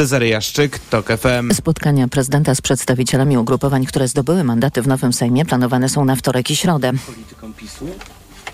Cezary Jaszczyk, TOK FM. Spotkania prezydenta z przedstawicielami ugrupowań, które zdobyły mandaty w nowym Sejmie planowane są na wtorek i środę. Politykom PiSu?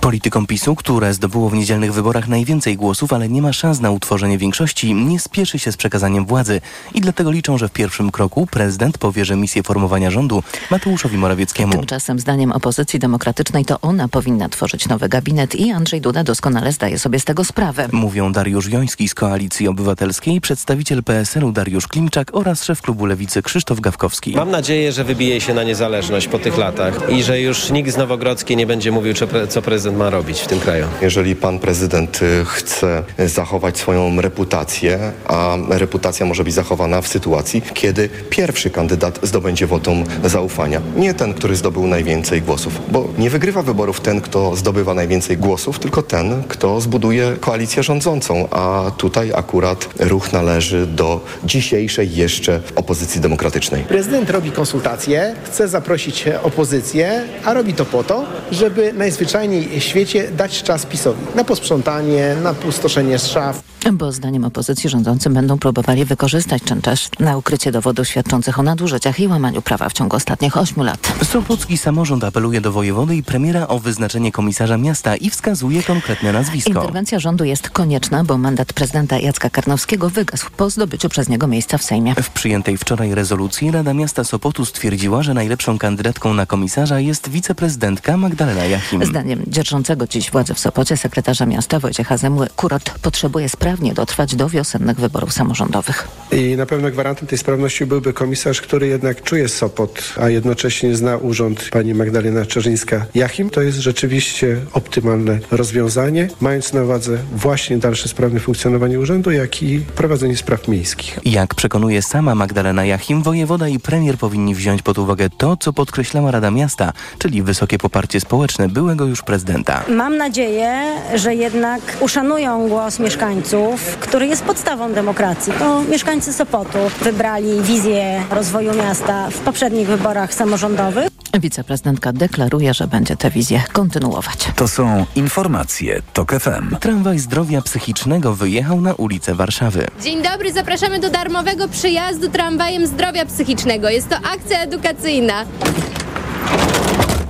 Politykom PiSu, które zdobyło w niedzielnych wyborach najwięcej głosów, ale nie ma szans na utworzenie większości, nie spieszy się z przekazaniem władzy i dlatego liczą, że w pierwszym kroku prezydent powierzy misję formowania rządu Mateuszowi Morawieckiemu. Tymczasem zdaniem opozycji demokratycznej to ona powinna tworzyć nowy gabinet i Andrzej Duda doskonale zdaje sobie z tego sprawę. Mówią Dariusz Joński z Koalicji Obywatelskiej, przedstawiciel PSL-u Dariusz Klimczak oraz szef klubu Lewicy Krzysztof Gawkowski. Mam nadzieję, że wybije się na niezależność po tych latach i że już nikt z Nowogrodzkiej nie będzie mówił, co prezydent ma robić w tym kraju. Jeżeli pan prezydent y, chce zachować swoją reputację, a reputacja może być zachowana w sytuacji, kiedy pierwszy kandydat zdobędzie wotum zaufania. Nie ten, który zdobył najwięcej głosów, bo nie wygrywa wyborów ten, kto zdobywa najwięcej głosów, tylko ten, kto zbuduje koalicję rządzącą, a tutaj akurat ruch należy do dzisiejszej jeszcze opozycji demokratycznej. Prezydent robi konsultacje, chce zaprosić opozycję, a robi to po to, żeby najzwyczajniej świecie dać czas PiSowi na posprzątanie, na pustoszenie szaf. Bo zdaniem opozycji rządzący będą próbowali wykorzystać ten czas na ukrycie dowodów świadczących o nadużyciach i łamaniu prawa w ciągu ostatnich ośmiu lat. Sopocki samorząd apeluje do wojewody i premiera o wyznaczenie komisarza miasta i wskazuje konkretne nazwisko. Interwencja rządu jest konieczna, bo mandat prezydenta Jacka Karnowskiego wygasł po zdobyciu przez niego miejsca w Sejmie. W przyjętej wczoraj rezolucji Rada Miasta Sopotu stwierdziła, że najlepszą kandydatką na komisarza jest wiceprezydentka Magdalena Jachim. Zdaniem dzierżącego dziś władzy w Sopocie sekretarza miasta Wojciecha Zemły Kurot potrzebuje sprawnie dotrwać do wiosennych wyborów samorządowych. I na pewno gwarantem tej sprawności byłby komisarz, który jednak czuje Sopot, a jednocześnie zna urząd pani Magdalena Czerzyńska-Jachim. To jest rzeczywiście optymalne rozwiązanie, mając na uwadze właśnie dalsze sprawne funkcjonowanie urzędu, jak i prowadzenie spraw miejskich. Jak przekonuje sama Magdalena Jachim, wojewoda i premier powinni wziąć pod uwagę to, co podkreślała Rada Miasta, czyli wysokie poparcie społeczne byłego już prezydenta. Mam nadzieję, że jednak uszanują głos mieszkańców, który jest podstawą demokracji. To mieszkańcy Sopotu wybrali wizję rozwoju miasta w poprzednich wyborach samorządowych. Wiceprezydentka deklaruje, że będzie tę wizję kontynuować. To są informacje TOK FM. Tramwaj zdrowia psychicznego wyjechał na ulicę Warszawy. Dzień dobry, zapraszamy do darmowego przyjazdu tramwajem zdrowia psychicznego. Jest to akcja edukacyjna.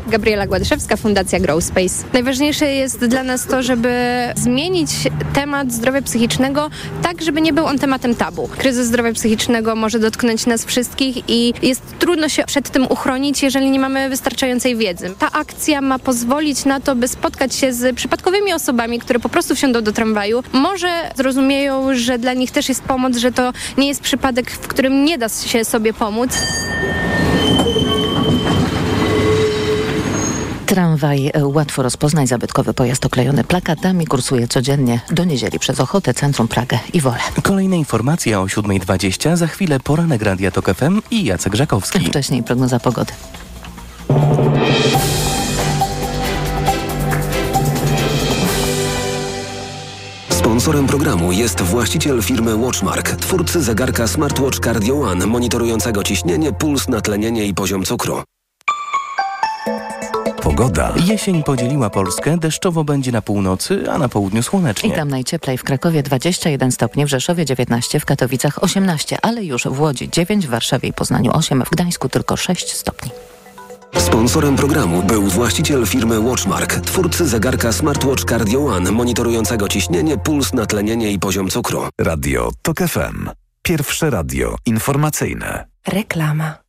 Gabriela Gładyszewska, Fundacja Grow Space. Najważniejsze jest dla nas to, żeby zmienić temat zdrowia psychicznego tak, żeby nie był on tematem tabu. Kryzys zdrowia psychicznego może dotknąć nas wszystkich i jest trudno się przed tym uchronić, jeżeli nie mamy wystarczającej wiedzy. Ta akcja ma pozwolić na to, by spotkać się z przypadkowymi osobami, które po prostu wsiądą do tramwaju. Może zrozumieją, że dla nich też jest pomoc, że to nie jest przypadek, w którym nie da się sobie pomóc. Tramwaj łatwo rozpoznać. Zabytkowy pojazd oklejony plakatami kursuje codziennie do niedzieli przez Ochotę, Centrum Pragę i Wolę. Kolejne informacje o 7.20. Za chwilę poranek Radia TOK FM i Jacek Żakowski. Wcześniej prognoza pogody. Sponsorem programu jest właściciel firmy Watchmark, twórcy zegarka Smartwatch Cardio One, monitorującego ciśnienie, puls, natlenienie i poziom cukru. Pogoda. Jesień podzieliła Polskę, deszczowo będzie na północy, a na południu słonecznie. I tam najcieplej w Krakowie 21 stopni, w Rzeszowie 19, w Katowicach 18, ale już w Łodzi 9, w Warszawie i Poznaniu 8, w Gdańsku tylko 6 stopni. Sponsorem programu był właściciel firmy Watchmark, twórcy zegarka Smartwatch Cardio One, monitorującego ciśnienie, puls, natlenienie i poziom cukru. Radio TOK FM. Pierwsze radio informacyjne. Reklama.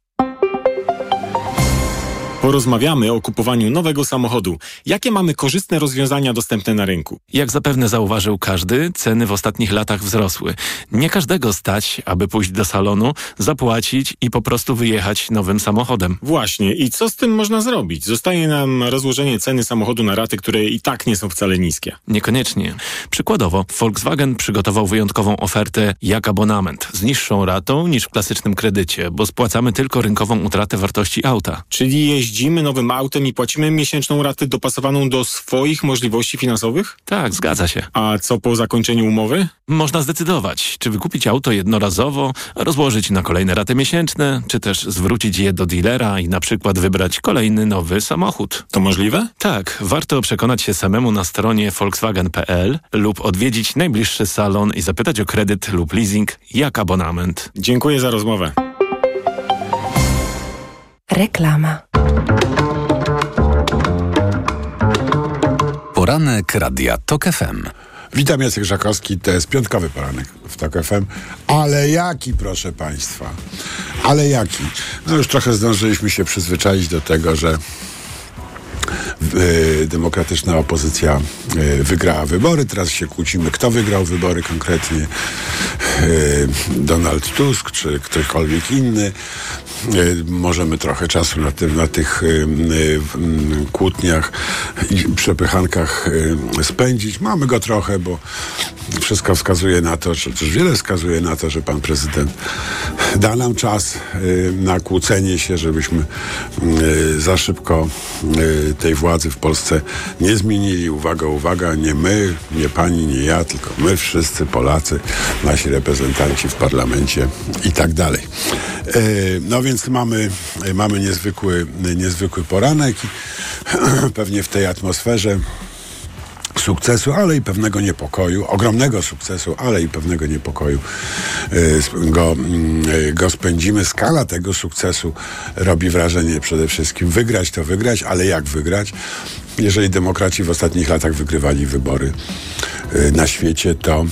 Porozmawiamy o kupowaniu nowego samochodu. Jakie mamy korzystne rozwiązania dostępne na rynku? Jak zapewne zauważył każdy, ceny w ostatnich latach wzrosły. Nie każdego stać, aby pójść do salonu, zapłacić i po prostu wyjechać nowym samochodem. Właśnie. I co z tym można zrobić? Zostaje nam rozłożenie ceny samochodu na raty, które i tak nie są wcale niskie. Niekoniecznie. Przykładowo, Volkswagen przygotował wyjątkową ofertę jak abonament z niższą ratą niż w klasycznym kredycie, bo spłacamy tylko rynkową utratę wartości auta. Czyli jeździ jeździmy nowym autem i płacimy miesięczną ratę dopasowaną do swoich możliwości finansowych? Tak, zgadza się. A co po zakończeniu umowy? Można zdecydować, czy wykupić auto jednorazowo, rozłożyć na kolejne raty miesięczne, czy też zwrócić je do dealera i na przykład wybrać kolejny nowy samochód. To możliwe? Tak, warto przekonać się samemu na stronie volkswagen.pl lub odwiedzić najbliższy salon i zapytać o kredyt lub leasing jak abonament. Dziękuję za rozmowę. Reklama. Poranek Radia TOK FM. Witam, Jacek Żakowski, to jest piątkowy poranek w TOK FM. Ale jaki, proszę Państwa? Ale jaki? No już trochę zdążyliśmy się przyzwyczaić do tego, że y, demokratyczna opozycja y, wygrała wybory. Teraz się kłócimy, kto wygrał wybory konkretnie. Y, Donald Tusk czy ktokolwiek inny. Możemy trochę czasu na, tym, na tych kłótniach i przepychankach spędzić. Mamy go trochę, bo wszystko wskazuje na to, czy też wiele wskazuje na to, że pan prezydent da nam czas na kłócenie się, żebyśmy za szybko tej władzy w Polsce nie zmienili. Uwaga, uwaga, nie my, nie pani, nie ja, tylko my wszyscy Polacy, nasi reprezentanci w parlamencie i tak dalej. No więc mamy, mamy niezwykły, niezwykły poranek pewnie w tej atmosferze sukcesu, ale i pewnego niepokoju, ogromnego sukcesu, ale i pewnego niepokoju go, go spędzimy. Skala tego sukcesu robi wrażenie przede wszystkim. Wygrać to wygrać, ale jak wygrać? Jeżeli demokraci w ostatnich latach wygrywali wybory na świecie, to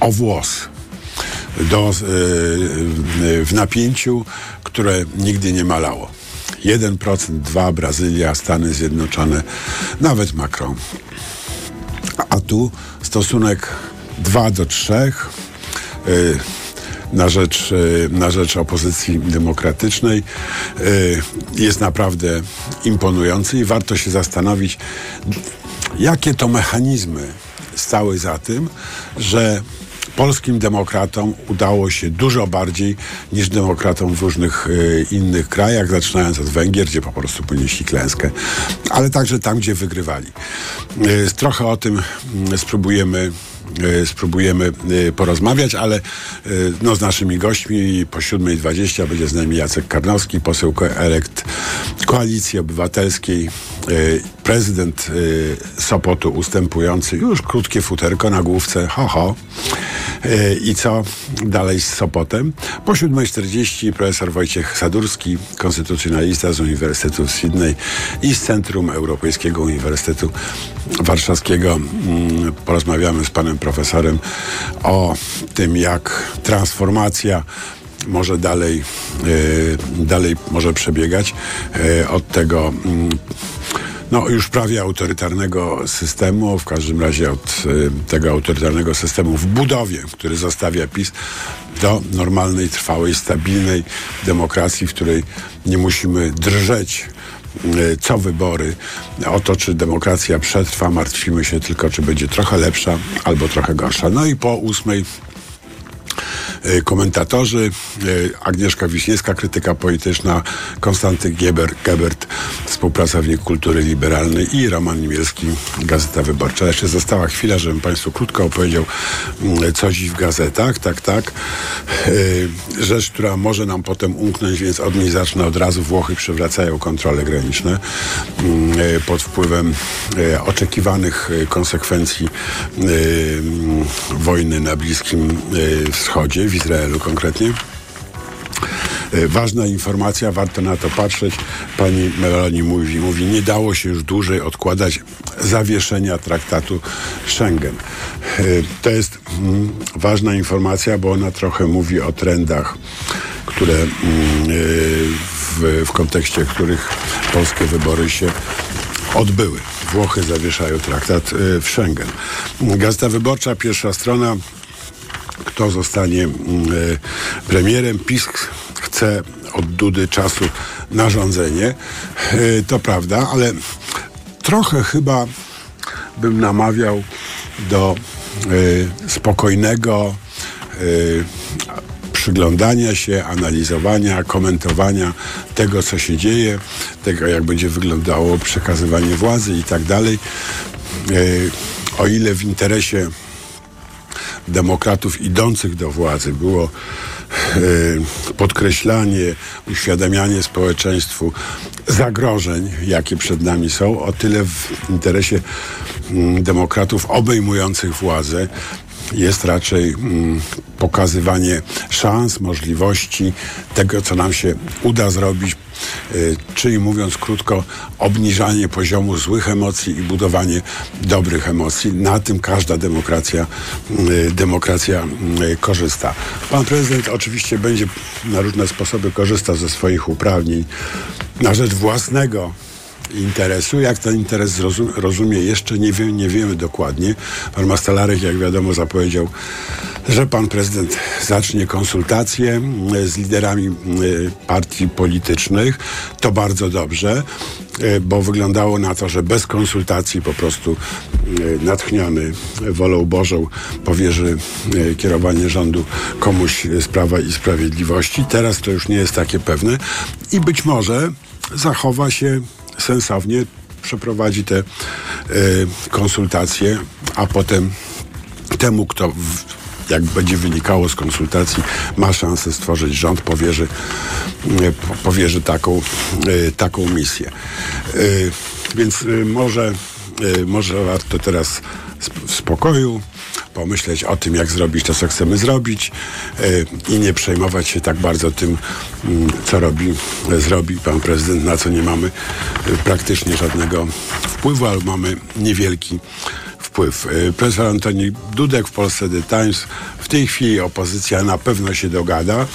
o włos do, w napięciu, które nigdy nie malało. 1%, 2% Brazylia, Stany Zjednoczone, nawet Macron. A tu stosunek 2 do 3 na rzecz, na rzecz opozycji demokratycznej jest naprawdę imponujący i warto się zastanowić, jakie to mechanizmy stały za tym, że polskim demokratom udało się dużo bardziej niż demokratom w różnych y, innych krajach, zaczynając od Węgier, gdzie po prostu ponieśli klęskę, ale także tam, gdzie wygrywali. Y, trochę o tym y, spróbujemy spróbujemy porozmawiać, ale no, z naszymi gośćmi po 7.20 będzie z nami Jacek Karnowski, poseł elekt Koalicji Obywatelskiej, prezydent Sopotu ustępujący, już krótkie futerko na główce, ho ho. I co dalej z Sopotem? Po 7.40 profesor Wojciech Sadurski, konstytucjonalista z Uniwersytetu w Sydney i z Centrum Europejskiego Uniwersytetu Warszawskiego. Porozmawiamy z panem profesorem o tym, jak transformacja może dalej, dalej może przebiegać od tego no, już prawie autorytarnego systemu, w każdym razie od y, tego autorytarnego systemu w budowie, który zostawia PiS, do normalnej, trwałej, stabilnej demokracji, w której nie musimy drżeć y, co wybory o to, czy demokracja przetrwa, martwimy się tylko, czy będzie trochę lepsza albo trochę gorsza. No i po ósmej E, komentatorzy. E, Agnieszka Wiśniewska, krytyka polityczna, Konstanty Geber, Gebert, współpracownik kultury liberalnej i Roman Niemielski, Gazeta Wyborcza. Jeszcze została chwila, żebym Państwu krótko opowiedział mm, co dziś w gazetach. Tak, tak. E, rzecz, która może nam potem umknąć, więc od niej zacznę od razu. Włochy przywracają kontrole graniczne mm, pod wpływem oczekiwanych konsekwencji mm, wojny na Bliskim Wschodzie w Izraelu konkretnie. E, ważna informacja, warto na to patrzeć. Pani Meloni mówi, mówi, nie dało się już dłużej odkładać zawieszenia traktatu Schengen. E, to jest mm, ważna informacja, bo ona trochę mówi o trendach, które mm, e, w, w kontekście których polskie wybory się odbyły. Włochy zawieszają traktat w Schengen. Gazeta Wyborcza, pierwsza strona, kto zostanie mm, e, premierem. PiS chce od Dudy czasu na rządzenie. E, to prawda, ale trochę chyba bym namawiał do e, spokojnego przyglądania się, analizowania, komentowania tego, co się dzieje, tego, jak będzie wyglądało przekazywanie władzy i tak dalej. O ile w interesie demokratów idących do władzy było podkreślanie, uświadamianie społeczeństwu zagrożeń, jakie przed nami są, o tyle w interesie mm, demokratów obejmujących władzę jest raczej mm, pokazywanie szans, możliwości tego, co nam się uda zrobić, y, czyli mówiąc krótko, obniżanie poziomu złych emocji i budowanie dobrych emocji. Na tym każda demokracja, y, demokracja y, korzysta. Pan prezydent oczywiście będzie na różne sposoby korzystał ze swoich uprawnień na rzecz własnego interesu. Jak ten interes rozumie, jeszcze nie, wie, nie wiemy dokładnie. Pan Mastalarek, jak wiadomo, zapowiedział, że pan prezydent zacznie konsultacje z liderami partii politycznych. To bardzo dobrze bo wyglądało na to, że bez konsultacji po prostu natchniony wolą Bożą powierzy kierowanie rządu komuś z Prawa i Sprawiedliwości. Teraz to już nie jest takie pewne i być może zachowa się sensownie przeprowadzi te y, konsultacje, a potem temu, kto w, jak będzie wynikało z konsultacji, ma szansę stworzyć rząd, powierzy, y, powierzy taką, y, taką misję. Więc może, może warto teraz w spokoju pomyśleć o tym, jak zrobić to, co chcemy zrobić yy, i nie przejmować się tak bardzo tym, yy, co robi, zrobi pan prezydent, na co nie mamy yy, praktycznie żadnego wpływu, ale mamy niewielki wpływ. Profesor Antoni Dudek w Polsce The Times. W tej chwili opozycja na pewno się dogada.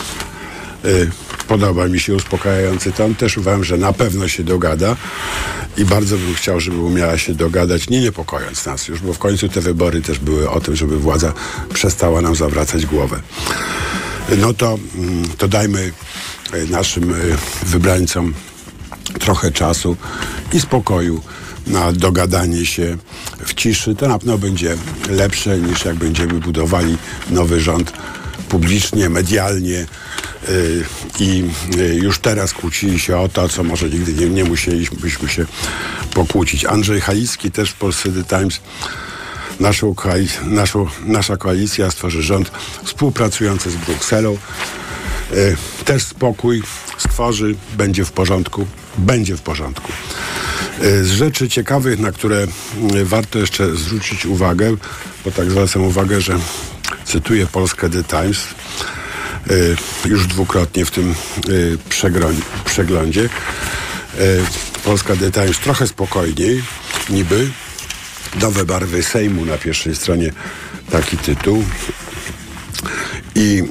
Podoba mi się uspokajający ton. Też uważam, że na pewno się dogada i bardzo bym chciał, żeby umiała się dogadać, nie niepokojąc nas już, bo w końcu te wybory też były o tym, żeby władza przestała nam zawracać głowę. No to, mm, to dajmy e, naszym e, wybrańcom trochę czasu i spokoju na dogadanie się w ciszy. To na pewno będzie lepsze niż jak będziemy budowali nowy rząd publicznie, medialnie, Y, i y, już teraz kłócili się o to, co może nigdy nie, nie musielibyśmy się pokłócić. Andrzej Halicki też w Polsce The Times naszą, naszą, nasza koalicja stworzy rząd współpracujący z Brukselą. Y, też spokój stworzy, będzie w porządku, będzie w porządku. Z rzeczy ciekawych, na które warto jeszcze zwrócić uwagę, bo tak zwracam uwagę, że cytuję Polskę The Times, Y, już dwukrotnie w tym y, przeglądzie. Y, Polska The Times trochę spokojniej, niby. Nowe barwy Sejmu na pierwszej stronie taki tytuł. I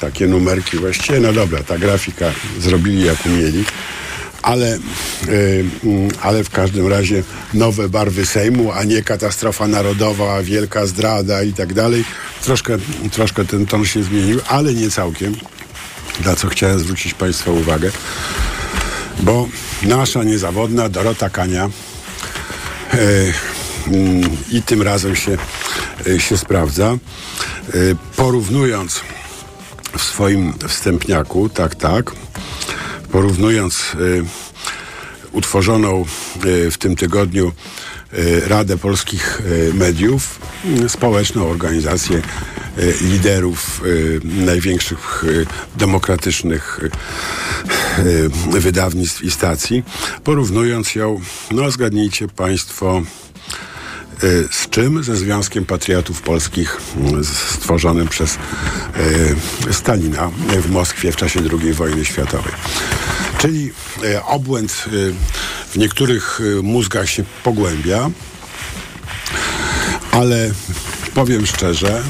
takie numerki właściwie, no dobra, ta grafika zrobili jak umieli ale, yy, ale w każdym razie nowe barwy Sejmu, a nie katastrofa narodowa, wielka zdrada i tak dalej. Troszkę, troszkę ten ton się zmienił, ale nie całkiem, na co chciałem zwrócić Państwa uwagę, bo nasza niezawodna Dorota Kania yy, yy, i tym razem się, y, się sprawdza, y, porównując w swoim wstępniaku, tak, tak, porównując y, utworzoną y, w tym tygodniu y, Radę Polskich Mediów, społeczną organizację liderów największych demokratycznych wydawnictw i stacji, porównując ją, no zgadnijcie Państwo, z czym? Ze Związkiem Patriotów Polskich mm, stworzonym przez y, Stalina w Moskwie w czasie II wojny światowej. Czyli y, obłęd w niektórych mózgach się pogłębia, ale powiem szczerze,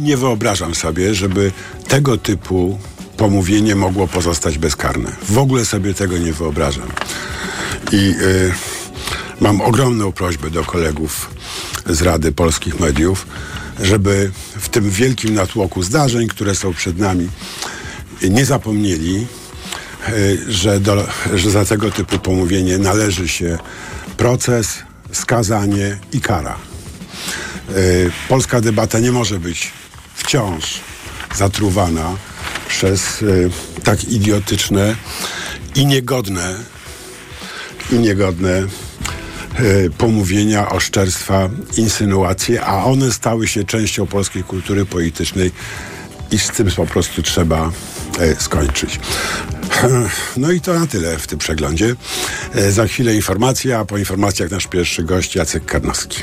nie wyobrażam sobie, żeby tego typu pomówienie mogło pozostać bezkarne. W ogóle sobie tego nie wyobrażam. I y, mam ogromną prośbę do kolegów z Rady Polskich Mediów, żeby w tym wielkim natłoku zdarzeń, które są przed nami, nie zapomnieli, y, że, do, że za tego typu pomówienie należy się proces, skazanie i kara. polska debata nie może być wciąż zatruwana przez y, tak idiotyczne i niegodne i niegodne y, pomówienia, oszczerstwa, insynuacje, a one stały się częścią polskiej kultury politycznej i z tym po prostu trzeba y, skończyć. No i to na tyle w tym przeglądzie. E, za chwilę informacja, a po informacjach nasz pierwszy gość Jacek Karnowski.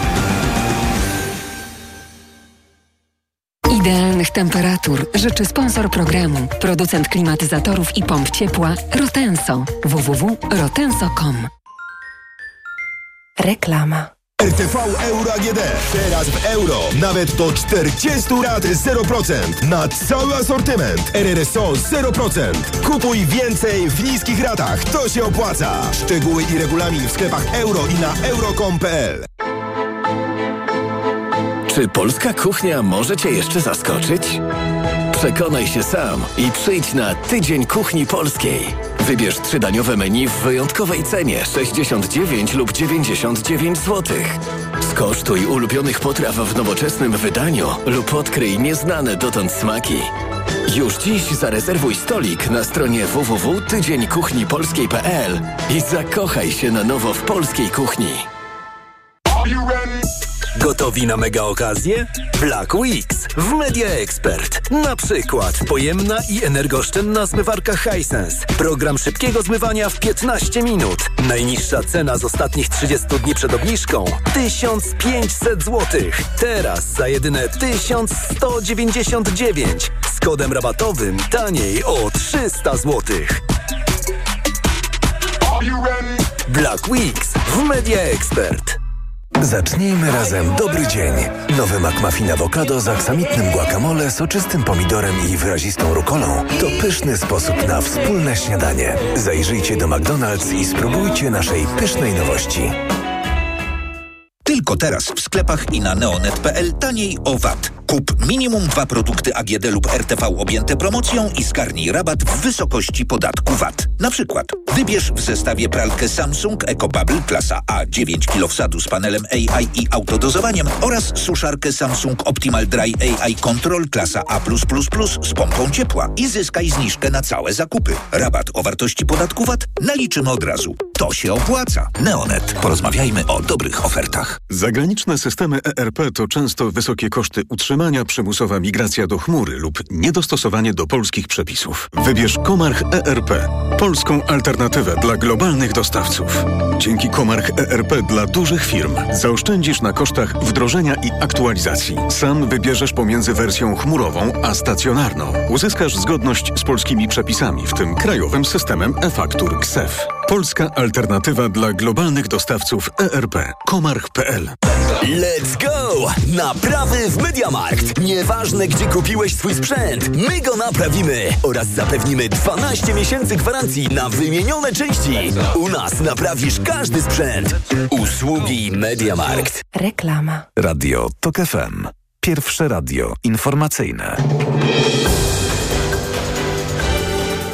Idealnych temperatur życzy sponsor programu, producent klimatyzatorów i pomp ciepła Rotenso. www.rotenso.com Reklama. RTV Euro AGD. Teraz w euro. Nawet do 40 rat 0%. Na cały asortyment. RRSO 0%. Kupuj więcej w niskich ratach. To się opłaca. Szczegóły i regulamin w sklepach euro i na euro.com.pl Czy polska kuchnia może Cię jeszcze zaskoczyć? Przekonaj się sam i przyjdź na Tydzień Kuchni Polskiej. Wybierz trzydaniowe menu w wyjątkowej cenie 69 lub 99 zł. Skosztuj ulubionych potraw w nowoczesnym wydaniu lub odkryj nieznane dotąd smaki. Już dziś zarezerwuj stolik na stronie www.tydzieńkuchnipolskiej.pl i zakochaj się na nowo w polskiej kuchni. Gotowi na mega okazję? Black Weeks w Media Expert. Na przykład pojemna i energooszczędna zmywarka Hisense. Program szybkiego zmywania w 15 minut. Najniższa cena z ostatnich 30 dni przed obniżką 1500 zł. Teraz za jedyne 1199. Z kodem rabatowym taniej o 300 zł. Black Weeks w Media Expert. Zacznijmy razem dobry dzień. Nowy McMuffin awokado z aksamitnym guacamole, soczystym pomidorem i wyrazistą rukolą to pyszny sposób na wspólne śniadanie. Zajrzyjcie do McDonald's i spróbujcie naszej pysznej nowości. Tylko teraz w sklepach i na neonet.pl taniej o VAT. Kup minimum dwa produkty AGD lub RTV objęte promocją i zgarnij rabat w wysokości podatku VAT. Na przykład wybierz w zestawie pralkę Samsung EcoBubble klasa A 9 kg wsadu z panelem AI i autodozowaniem oraz suszarkę Samsung Optimal Dry AI Control klasa A+++ z pompą ciepła i zyskaj zniżkę na całe zakupy. Rabat o wartości podatku VAT naliczymy od razu. To się opłaca. Neonet. Porozmawiajmy o dobrych ofertach. Zagraniczne systemy ERP to często wysokie koszty utrzymania, przymusowa migracja do chmury lub niedostosowanie do polskich przepisów. Wybierz Komarch ERP, polską alternatywę dla globalnych dostawców. Dzięki Komarch ERP dla dużych firm zaoszczędzisz na kosztach wdrożenia i aktualizacji. Sam wybierzesz pomiędzy wersją chmurową a stacjonarną. Uzyskasz zgodność z polskimi przepisami, w tym krajowym systemem e-faktur KSEF. Polska alternatywa dla globalnych dostawców ERP. Komarch.pl Let's go! Naprawy w MediaMarkt. Nieważne, gdzie kupiłeś swój sprzęt, my go naprawimy oraz zapewnimy 12 miesięcy gwarancji na wymienione części. U nas naprawisz każdy sprzęt. Usługi MediaMarkt. Reklama. Radio TOK FM. Pierwsze radio informacyjne.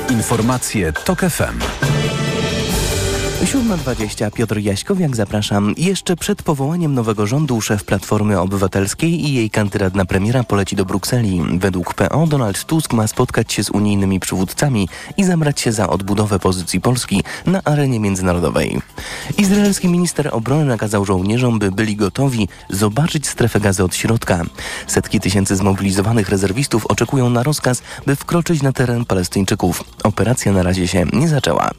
Informacje TOK FM. 7.20 Piotr Jaśkowiak zapraszam. Jeszcze przed powołaniem nowego rządu szef Platformy Obywatelskiej i jej kandydat na premiera poleci do Brukseli. Według PO Donald Tusk ma spotkać się z unijnymi przywódcami i zabrać się za odbudowę pozycji Polski na arenie międzynarodowej. Izraelski minister obrony nakazał żołnierzom, by byli gotowi zobaczyć strefę gazy od środka. Setki tysięcy zmobilizowanych rezerwistów oczekują na rozkaz, by wkroczyć na teren Palestyńczyków. Operacja na razie się nie zaczęła.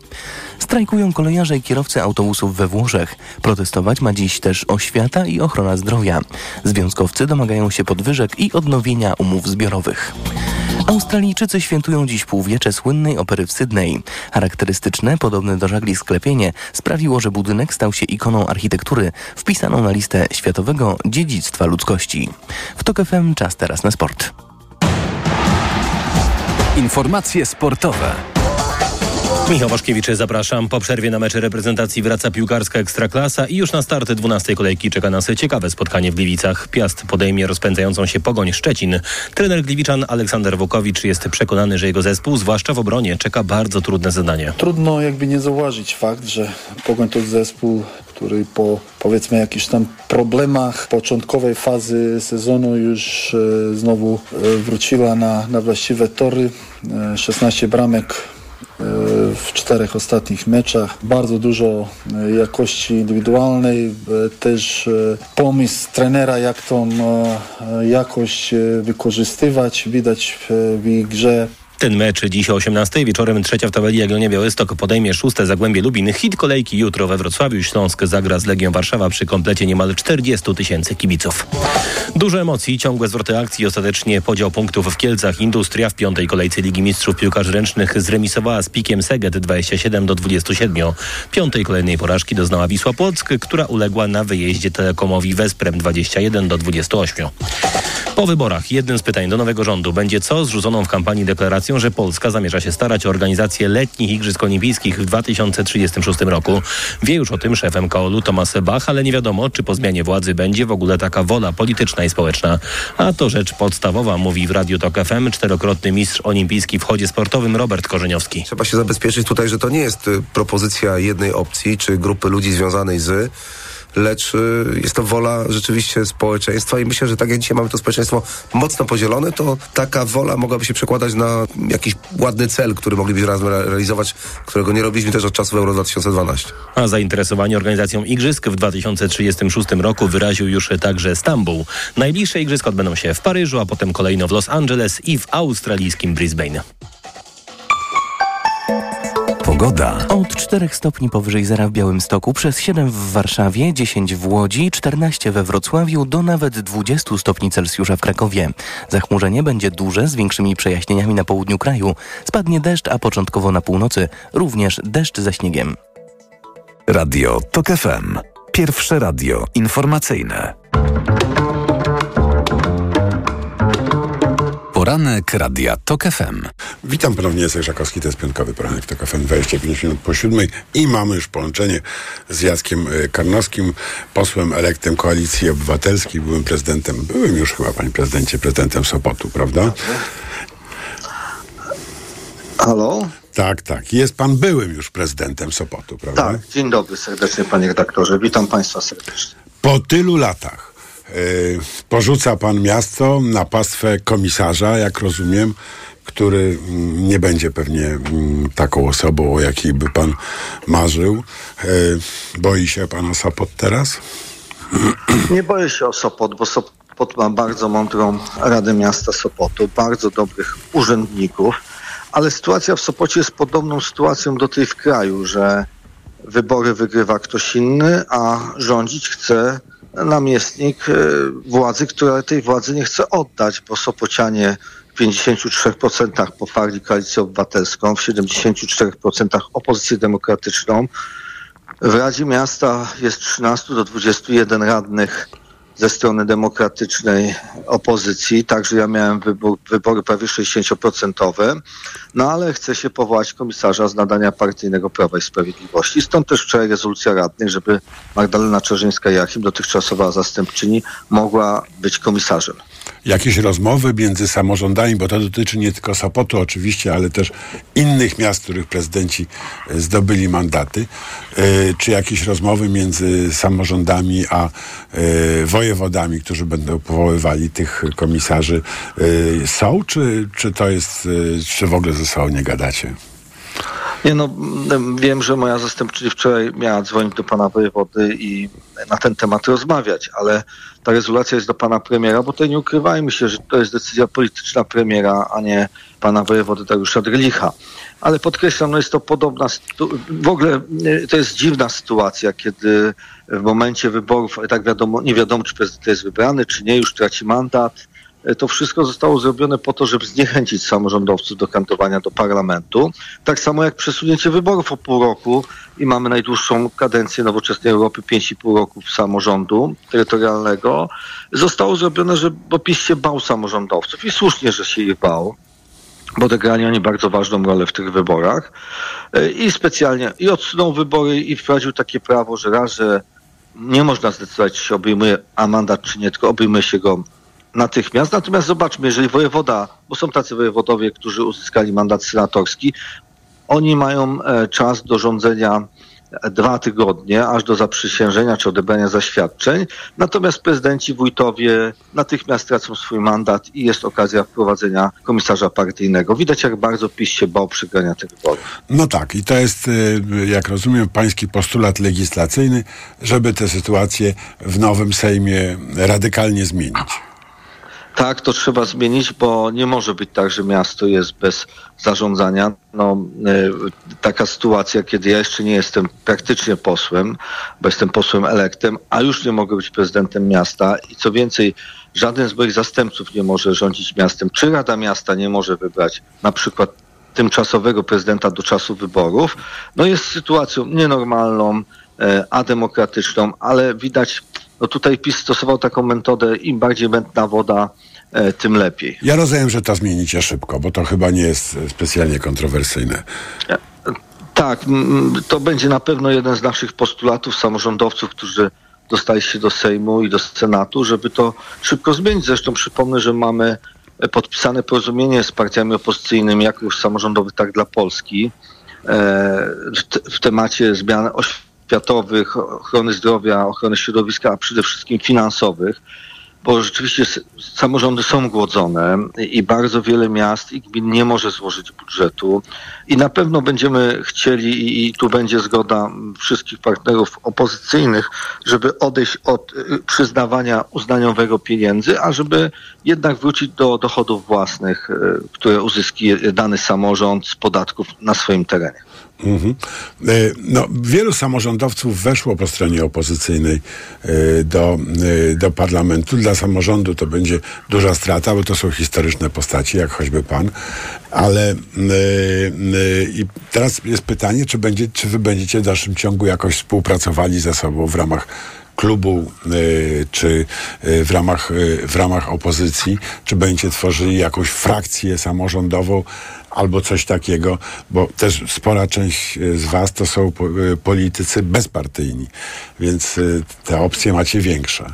Strajkują kolejarze kierowcy autobusów we Włoszech. Protestować ma dziś też oświata i ochrona zdrowia. Związkowcy domagają się podwyżek i odnowienia umów zbiorowych. Australijczycy świętują dziś półwiecze słynnej opery w Sydney. Charakterystyczne, podobne do żagli sklepienie sprawiło, że budynek stał się ikoną architektury wpisaną na listę Światowego Dziedzictwa Ludzkości. W TOK FM czas teraz na sport. Informacje sportowe. Michał Waszkiewicz, zapraszam. Po przerwie na mecze reprezentacji wraca piłkarska Ekstraklasa i już na start 12 kolejki czeka nas ciekawe spotkanie w Gliwicach. Piast podejmie rozpędzającą się Pogoń Szczecin. Trener Gliwiczan Aleksander Wukowicz jest przekonany, że jego zespół, zwłaszcza w obronie, czeka bardzo trudne zadanie. Trudno jakby nie zauważyć fakt, że Pogoń to zespół, który po powiedzmy jakichś tam problemach początkowej fazy sezonu już e, znowu e, wróciła na, na właściwe tory. E, 16 bramek w czterech ostatnich meczach. Bardzo dużo jakości indywidualnej, też pomysł trenera, jak tą jakość wykorzystywać. Widać w ich grze ten mecz dziś o 18 wieczorem trzecia w tabeli Jagiellonia Białystok podejmie szóste Zagłębie Lubin. Hit kolejki jutro we Wrocławiu. Śląsk zagra z Legią Warszawa przy komplecie niemal 40 tysięcy kibiców. Dużo emocji, ciągłe zwroty akcji ostatecznie podział punktów w Kielcach. Industria w piątej kolejce Ligi Mistrzów Piłkarzy Ręcznych zremisowała z Pikiem Seget 27 do 27. Piątej kolejnej porażki doznała Wisła Płock, która uległa na wyjeździe Telekomowi Wesprem 21 do 28. Po wyborach jednym z pytań do nowego rządu będzie co z rzuconą w kampanii deklaracją, że Polska zamierza się starać o organizację letnich Igrzysk Olimpijskich w 2036 roku. Wie już o tym szef MKOL-u Tomasz Bach, ale nie wiadomo, czy po zmianie władzy będzie w ogóle taka wola polityczna i społeczna. A to rzecz podstawowa, mówi w Radiu Tok FM czterokrotny mistrz olimpijski w chodzie sportowym Robert Korzeniowski. Trzeba się zabezpieczyć tutaj, że to nie jest y, propozycja jednej opcji czy grupy ludzi związanej z lecz y, jest to wola rzeczywiście społeczeństwa i myślę, że tak jak dzisiaj mamy to społeczeństwo mocno podzielone, to taka wola mogłaby się przekładać na jakiś ładny cel, który moglibyśmy razem realizować, którego nie robiliśmy też od czasów Euro 2012. A zainteresowanie organizacją Igrzysk w 2036 roku wyraził już także Stambuł. Najbliższe Igrzyska odbędą się w Paryżu, a potem kolejno w Los Angeles i w australijskim Brisbane. Pogoda. Od 4 stopni powyżej zera w Białymstoku, przez 7 w Warszawie, 10 w Łodzi, 14 we Wrocławiu, do nawet 20 stopni Celsjusza w Krakowie. Zachmurzenie będzie duże, z większymi przejaśnieniami na południu kraju. Spadnie deszcz, a początkowo na północy również deszcz ze śniegiem. Radio TOK FM. Pierwsze radio informacyjne. Poranek Radia TOK FM. Witam ponownie, Jacek Żakowski, to jest piątkowy poranek TOK FM, 25 minut po siódmej i mamy już połączenie z Jackiem y, Karnowskim, posłem elektem Koalicji Obywatelskiej, byłym prezydentem, byłym już chyba, panie prezydencie, prezydentem Sopotu, prawda? Halo? Tak, tak. Jest pan byłym już prezydentem Sopotu, prawda? Tak. Dzień dobry serdecznie, panie redaktorze. Witam państwa serdecznie. Po tylu latach porzuca pan miasto na pastwę komisarza, jak rozumiem, który mm, nie będzie pewnie mm, taką osobą, o jakiej by pan marzył. Yy, boi się pan o Sopot teraz? Nie boję się o Sopot, bo Sopot ma bardzo mądrą Radę Miasta Sopotu, bardzo dobrych urzędników, ale sytuacja w Sopocie jest podobną sytuacją do tej w kraju, że wybory wygrywa ktoś inny, a rządzić chce namiestnik e, władzy, która tej władzy nie chce oddać, bo Sopocianie w 53% poparli koalicję obywatelską, w 74% opozycję demokratyczną. W Radzie Miasta jest 13 do 21 radnych ze strony demokratycznej opozycji, także ja miałem wybór, wybory prawie 60%, no ale chce się powołać komisarza z nadania partyjnego Prawa i Sprawiedliwości. Stąd też wczoraj rezolucja radnych, żeby Magdalena Czerzyńska-Jachim, dotychczasowa zastępczyni, mogła być komisarzem jakieś rozmowy między samorządami, bo to dotyczy nie tylko Sopotu oczywiście, ale też innych miast, których prezydenci e, zdobyli mandaty, e, czy jakieś rozmowy między samorządami a e, wojewodami, którzy będą powoływali tych komisarzy są, czy, czy to jest, czy w ogóle ze sobą nie gadacie? Nie no, m, wiem, że moja zastępczyni wczoraj miała dzwonić do pana wojewody i na ten temat rozmawiać, ale ta rezolucja jest do pana premiera, bo tutaj nie ukrywajmy się, że to jest decyzja polityczna premiera, a nie pana wojewody Dariusza Drlicha. Ale podkreślam, no jest to podobna, w ogóle e, to jest dziwna sytuacja, kiedy w momencie wyborów, tak wiadomo, nie wiadomo, czy prezydent jest wybrany, czy nie, już traci mandat. E, To wszystko zostało zrobione po to, żeby zniechęcić samorządowców do kandydowania do parlamentu. Tak samo jak przesunięcie wyborów o pół roku i mamy najdłuższą kadencję nowoczesnej Europy, 5,5 roku samorządu terytorialnego. Zostało zrobione, że bo PiS się bał samorządowców i słusznie, że się ich bał bo odegrali oni bardzo ważną rolę w tych wyborach E, i specjalnie i odsunął wybory i wprowadził takie prawo, że raz, że nie można zdecydować, czy się obejmuje a mandat, czy nie, tylko obejmuje się go natychmiast. Natomiast zobaczmy, jeżeli wojewoda, bo są tacy wojewodowie, którzy uzyskali mandat senatorski, oni mają e, czas do rządzenia e, dwa tygodnie, aż do zaprzysiężenia czy odebrania zaświadczeń. Natomiast prezydenci, wójtowie natychmiast tracą swój mandat i jest okazja wprowadzenia komisarza partyjnego. Widać, jak bardzo PiS się bał przegrania tych wyborów. No tak, i to jest, y, jak rozumiem, pański postulat legislacyjny, żeby tę sytuację w nowym Sejmie radykalnie zmienić. Tak, to trzeba zmienić, bo nie może być tak, że miasto jest bez zarządzania. No, y, taka sytuacja, kiedy ja jeszcze nie jestem praktycznie posłem, bo jestem posłem elektem, a już nie mogę być prezydentem miasta i co więcej, żaden z moich zastępców nie może rządzić miastem, czy Rada Miasta nie może wybrać na przykład tymczasowego prezydenta do czasu wyborów, no jest sytuacją nienormalną, e, ademokratyczną, ale widać, no tutaj PiS stosował taką metodę, im bardziej mętna woda, e, tym lepiej. Ja rozumiem, że to zmienicie szybko, bo to chyba nie jest e, specjalnie kontrowersyjne. Tak, mm, to będzie na pewno jeden z naszych postulatów samorządowców, którzy dostali się do Sejmu i do Senatu, żeby to szybko zmienić. Zresztą przypomnę, że mamy e, podpisane porozumienie z partiami opozycyjnymi, jak już samorządowych, tak dla Polski, e, w temacie zmian oświatowych, ochrony zdrowia, ochrony środowiska, a przede wszystkim finansowych bo rzeczywiście samorządy są głodzone i bardzo wiele miast i gmin nie może złożyć budżetu i na pewno będziemy chcieli i, tu będzie zgoda wszystkich partnerów opozycyjnych, żeby odejść od y, przyznawania uznaniowego pieniędzy, a żeby jednak wrócić do dochodów własnych, y, które uzyski dany samorząd z podatków na swoim terenie. Mhm. E, No, wielu samorządowców weszło po stronie opozycyjnej e, do, e, do parlamentu. Dla samorządu to będzie duża strata, bo to są historyczne postaci, jak choćby pan. Ale i teraz jest pytanie, czy, będzie, czy wy będziecie w dalszym ciągu jakoś współpracowali ze sobą w ramach klubu czy w ramach, w ramach opozycji, czy będziecie tworzyli jakąś frakcję samorządową albo coś takiego, bo też spora część e, z was to są e, politycy bezpartyjni, więc e, te opcje macie większe.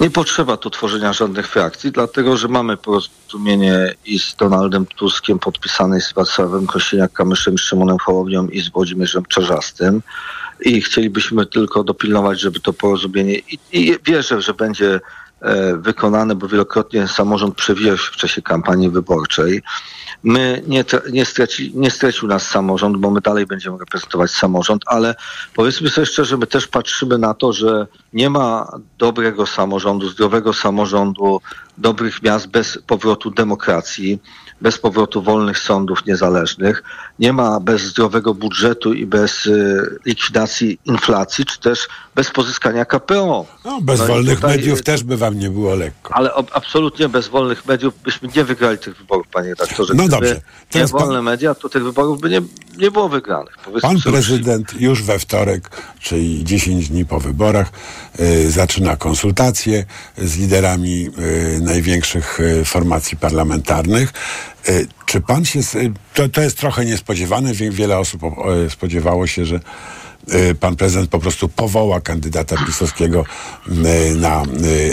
Nie potrzeba tu tworzenia żadnych frakcji, dlatego że mamy porozumienie i z Donaldem Tuskiem podpisane z Wacławem Kościeniak-Kamyszem, Szymonem Hołownią i z Włodzimierzem Czarzastym. I chcielibyśmy tylko dopilnować, żeby to porozumienie i, i wierzę, że będzie wykonane, bo wielokrotnie samorząd przewijał się w czasie kampanii wyborczej. My nie, nie, straci, nie stracił nas samorząd, bo my dalej będziemy reprezentować samorząd, ale powiedzmy sobie szczerze, my też patrzymy na to, że nie ma dobrego samorządu, zdrowego samorządu, dobrych miast bez powrotu demokracji, bez powrotu wolnych sądów niezależnych. Nie ma bez zdrowego budżetu i bez y, likwidacji inflacji, czy też bez pozyskania KPO. No, bez No wolnych tutaj- mediów też by wam nie było lekko. ale ob- absolutnie bez wolnych mediów byśmy nie wygrali tych wyborów, panie redaktorze. No dobrze. Nie Teraz pan- wolne media, to tych wyborów by nie, nie było wygranych. Pan prezydent już we wtorek, czyli 10 dni po wyborach, y, zaczyna konsultacje z liderami y, największych y, formacji parlamentarnych. Y, czy pan się. y, To, to jest trochę niespodziewane. Wie- Wiele osób spodziewało się, że y, pan prezydent po prostu powoła kandydata pisowskiego na,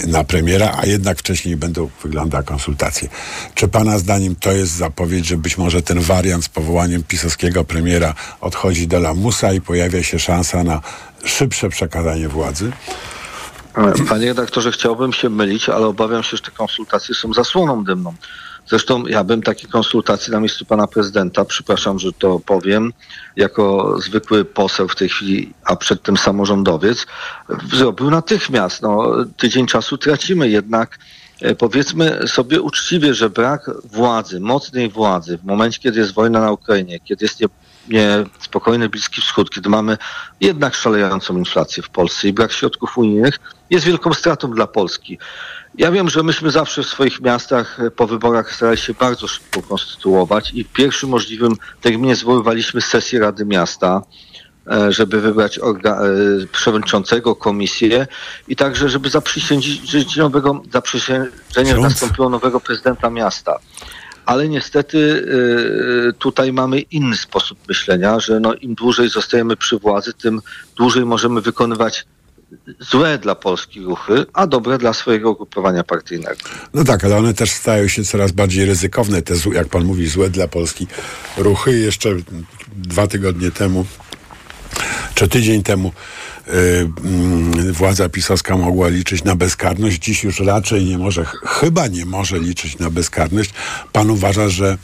na premiera, a jednak wcześniej będą wyglądać konsultacje. Czy pana zdaniem to jest zapowiedź, że być może ten wariant z powołaniem pisowskiego premiera odchodzi do lamusa i pojawia się szansa na szybsze przekazanie władzy? Panie redaktorze, chciałbym się mylić, ale obawiam się, że te konsultacje są zasłoną dymną. Zresztą ja bym takie konsultacje na miejscu pana prezydenta, przepraszam, że to powiem, jako zwykły poseł w tej chwili, a przedtem samorządowiec, zrobił natychmiast. No, tydzień czasu tracimy jednak. e, Powiedzmy sobie uczciwie, że brak władzy, mocnej władzy w momencie, kiedy jest wojna na Ukrainie, kiedy jest nie, niespokojny Bliski Wschód, kiedy mamy jednak szalejącą inflację w Polsce i brak środków unijnych, jest wielką stratą dla Polski. Ja wiem, że myśmy zawsze w swoich miastach e, po wyborach starali się bardzo szybko konstytuować i w pierwszym możliwym terminie zwoływaliśmy sesję Rady Miasta, e, żeby wybrać e, przewodniczącego, komisję i także, żeby zaprzysiężyć nowego, zaprzysiężenie nastąpiło nowego prezydenta miasta. Ale niestety tutaj mamy inny sposób myślenia, że no, im dłużej zostajemy przy władzy, tym dłużej możemy wykonywać złe dla Polski ruchy, a dobre dla swojego ugrupowania partyjnego. No tak, ale one też stają się coraz bardziej ryzykowne, te, jak pan mówi, złe dla Polski ruchy. Jeszcze dwa tygodnie temu, czy tydzień temu władza pisowska mogła liczyć na bezkarność. Dziś już raczej nie może, ch- chyba nie może liczyć na bezkarność. Pan uważa, że,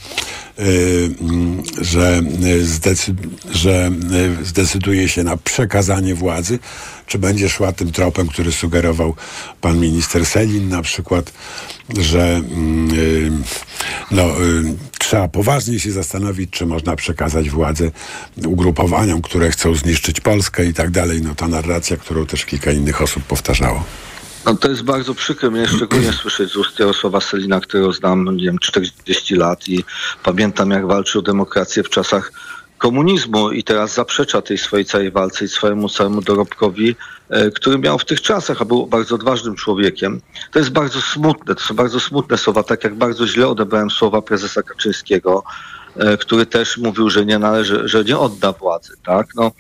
y, mm, że, y, zdecy, że y, zdecyduje się na przekazanie władzy, czy będzie szła tym tropem, który sugerował pan minister Selin na przykład, że mm, y, no, y, trzeba poważnie się zastanowić, czy można przekazać władzę ugrupowaniom, które chcą zniszczyć Polskę i tak dalej. No ta narracja, którą też kilka innych osób powtarzało. No to jest bardzo przykre mnie szczególnie słyszeć z ust Jarosława Selina, którego znam, nie wiem, 40 lat i pamiętam jak walczył o demokrację w czasach komunizmu i teraz zaprzecza tej swojej całej walce i swojemu całemu dorobkowi, e, który miał w tych czasach, a był bardzo odważnym człowiekiem. To jest bardzo smutne, to są bardzo smutne słowa, tak jak bardzo źle odebrałem słowa prezesa Kaczyńskiego, e, który też mówił, że nie należy, że nie odda władzy, tak? No,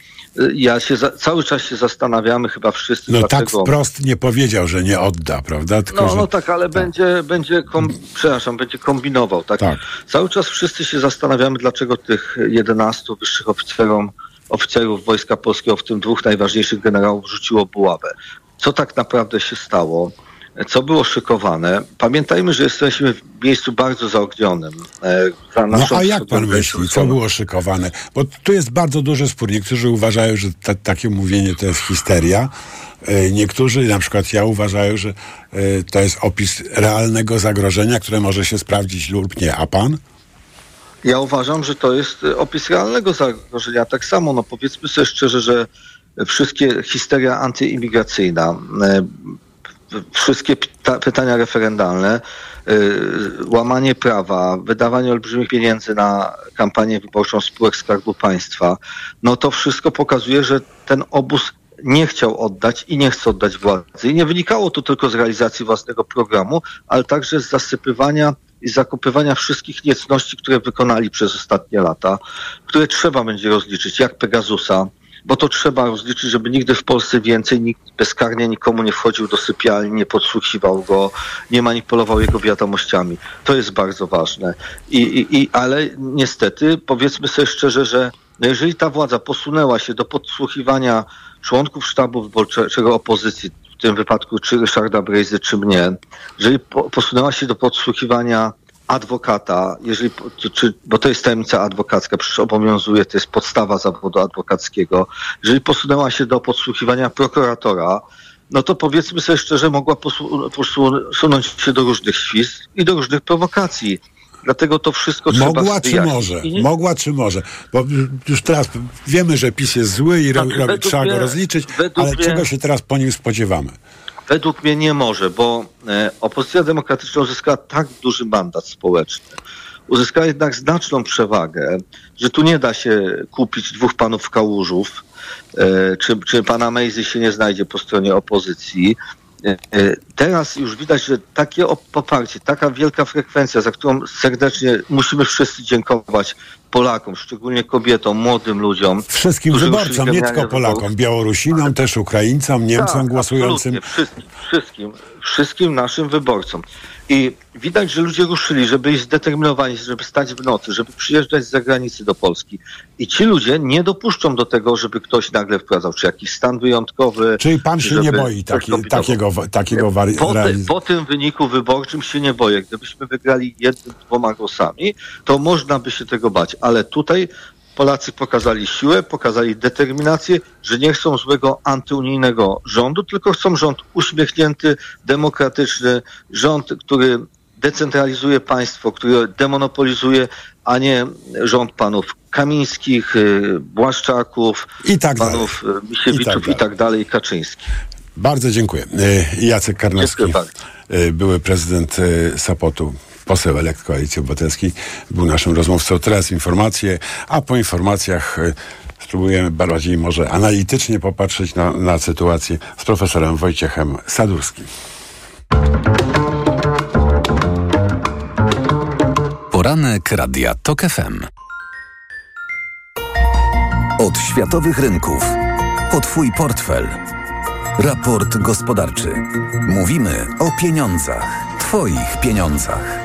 ja się za, cały czas się zastanawiamy, chyba wszyscy, No tak wprost nie powiedział, że nie odda, prawda? Tylko, No, że... no tak, ale będzie, będzie kom, przepraszam, będzie kombinował, tak? Cały czas wszyscy się zastanawiamy, dlaczego tych 11 wyższych oficerom, oficerów Wojska Polskiego, w tym dwóch najważniejszych generałów, rzuciło buławę. Co tak naprawdę się stało? Co było szykowane? Pamiętajmy, że jesteśmy w miejscu bardzo zaognionym. E, za No a jak pan myśli, co było szykowane? Bo tu jest bardzo duży spór. Niektórzy uważają, że ta, takie mówienie to jest histeria. E, Niektórzy, na przykład ja, uważają, że e, to jest opis realnego zagrożenia, które może się sprawdzić lub nie. A pan? Ja uważam, że to jest opis realnego zagrożenia. Tak samo, no powiedzmy sobie szczerze, że wszystkie histeria antyimigracyjna, wszystkie pyta- pytania referendalne, e, łamanie prawa, wydawanie olbrzymich pieniędzy na kampanię wyborczą spółek Skarbu Państwa, no to wszystko pokazuje, że ten obóz nie chciał oddać i nie chce oddać władzy. I nie wynikało to tylko z realizacji własnego programu, ale także z zasypywania i zakupywania wszystkich niecności, które wykonali przez ostatnie lata, które trzeba będzie rozliczyć, jak Pegasusa, bo to trzeba rozliczyć, żeby nigdy w Polsce więcej nikt bezkarnie nikomu nie wchodził do sypialni, nie podsłuchiwał go, nie manipulował jego wiadomościami. To jest bardzo ważne. I, i, i, ale niestety, powiedzmy sobie szczerze, że no jeżeli ta władza posunęła się do podsłuchiwania członków sztabu wyborczego opozycji, w tym wypadku czy Ryszarda Brejzy, czy mnie, jeżeli po, posunęła się do podsłuchiwania adwokata, jeżeli, czy- bo to jest tajemnica adwokacka, przecież obowiązuje, to jest podstawa zawodu adwokackiego. Jeżeli posunęła się do podsłuchiwania prokuratora, no to powiedzmy sobie szczerze, mogła posu- posunąć się do różnych świst i do różnych prowokacji. Dlatego to wszystko trzeba Mogła czy wyjaśnić. może? Mogła czy może? Bo już- teraz wiemy, że PiS jest zły i ro, Znaczy, ro, według trzeba go mnie- rozliczyć, według ale mnie- czego się teraz po nim spodziewamy? Według mnie nie może, bo e, opozycja demokratyczna uzyskała tak duży mandat społeczny. Uzyskała jednak znaczną przewagę, że tu nie da się kupić dwóch panów kałużów, e, czy, czy pana Mejzy się nie znajdzie po stronie opozycji. E, e, Teraz już widać, że takie op- poparcie, taka wielka frekwencja, za którą serdecznie musimy wszyscy dziękować Polakom, szczególnie kobietom, młodym ludziom. Wszystkim wyborcom, nie tylko. Polakom, Białorusinom, też Ukraińcom, Niemcom Tak, głosującym. Wszystkim, wszystkim, wszystkim naszym wyborcom. I widać, że ludzie ruszyli, żeby być zdeterminowani, żeby stać w nocy, żeby przyjeżdżać z zagranicy do Polski. I ci ludzie nie dopuszczą do tego, żeby ktoś nagle wprowadzał, czy jakiś stan wyjątkowy. Czyli pan się nie boi taki, takiego, takiego wari- Po, realiz- po tym wyniku wyborczym się nie boję. Gdybyśmy wygrali jednym, dwoma głosami, to można by się tego bać. Ale tutaj Polacy pokazali siłę, pokazali determinację, że nie chcą złego antyunijnego rządu, tylko chcą rząd uśmiechnięty, demokratyczny, rząd, który decentralizuje państwo, który demonopolizuje, a nie rząd panów Kamińskich, y, Błaszczaków, I tak panów y, I Misiewiczów tak i tak dalej, i Kaczyńskich. Bardzo dziękuję. E, Jacek Karnowski, były prezydent Sopotu, poseł elekt Koalicji Obywatelskiej, był naszym rozmówcą. Teraz informacje, a po informacjach e, spróbujemy bardziej może analitycznie popatrzeć na, na sytuację z profesorem Wojciechem Sadurskim. Poranek Radia TOK FM. Od światowych rynków. Po Twój portfel. Raport gospodarczy. Mówimy o pieniądzach. Twoich pieniądzach.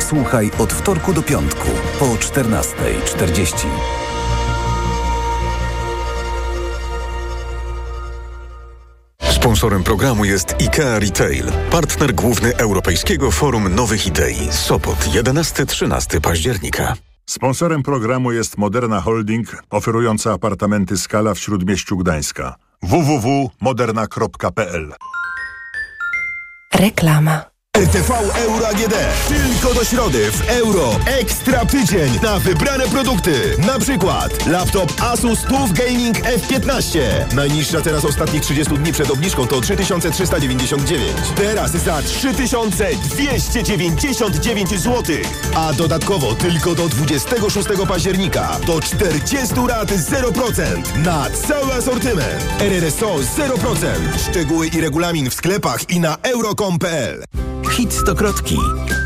Słuchaj od wtorku do piątku po 14.40. Sponsorem programu jest IKEA Retail, partner główny Europejskiego Forum Nowych Idei. Sopot 11-13 października. Sponsorem programu jest Moderna Holding, oferująca apartamenty Skala w Śródmieściu Gdańska. www.moderna.pl Reklama. RTV Euro AGD. Tylko do środy w euro. Ekstra tydzień na wybrane produkty. Na przykład laptop Asus TUF Gaming F15. Najniższa teraz ostatnich 30 dni przed obniżką to 3399. Teraz za 3299 zł. A dodatkowo tylko do 26 października do 40 rat 0% na cały asortyment. RRSO 0%. Szczegóły i regulamin w sklepach i na euro.com.pl. Hit Stokrotki.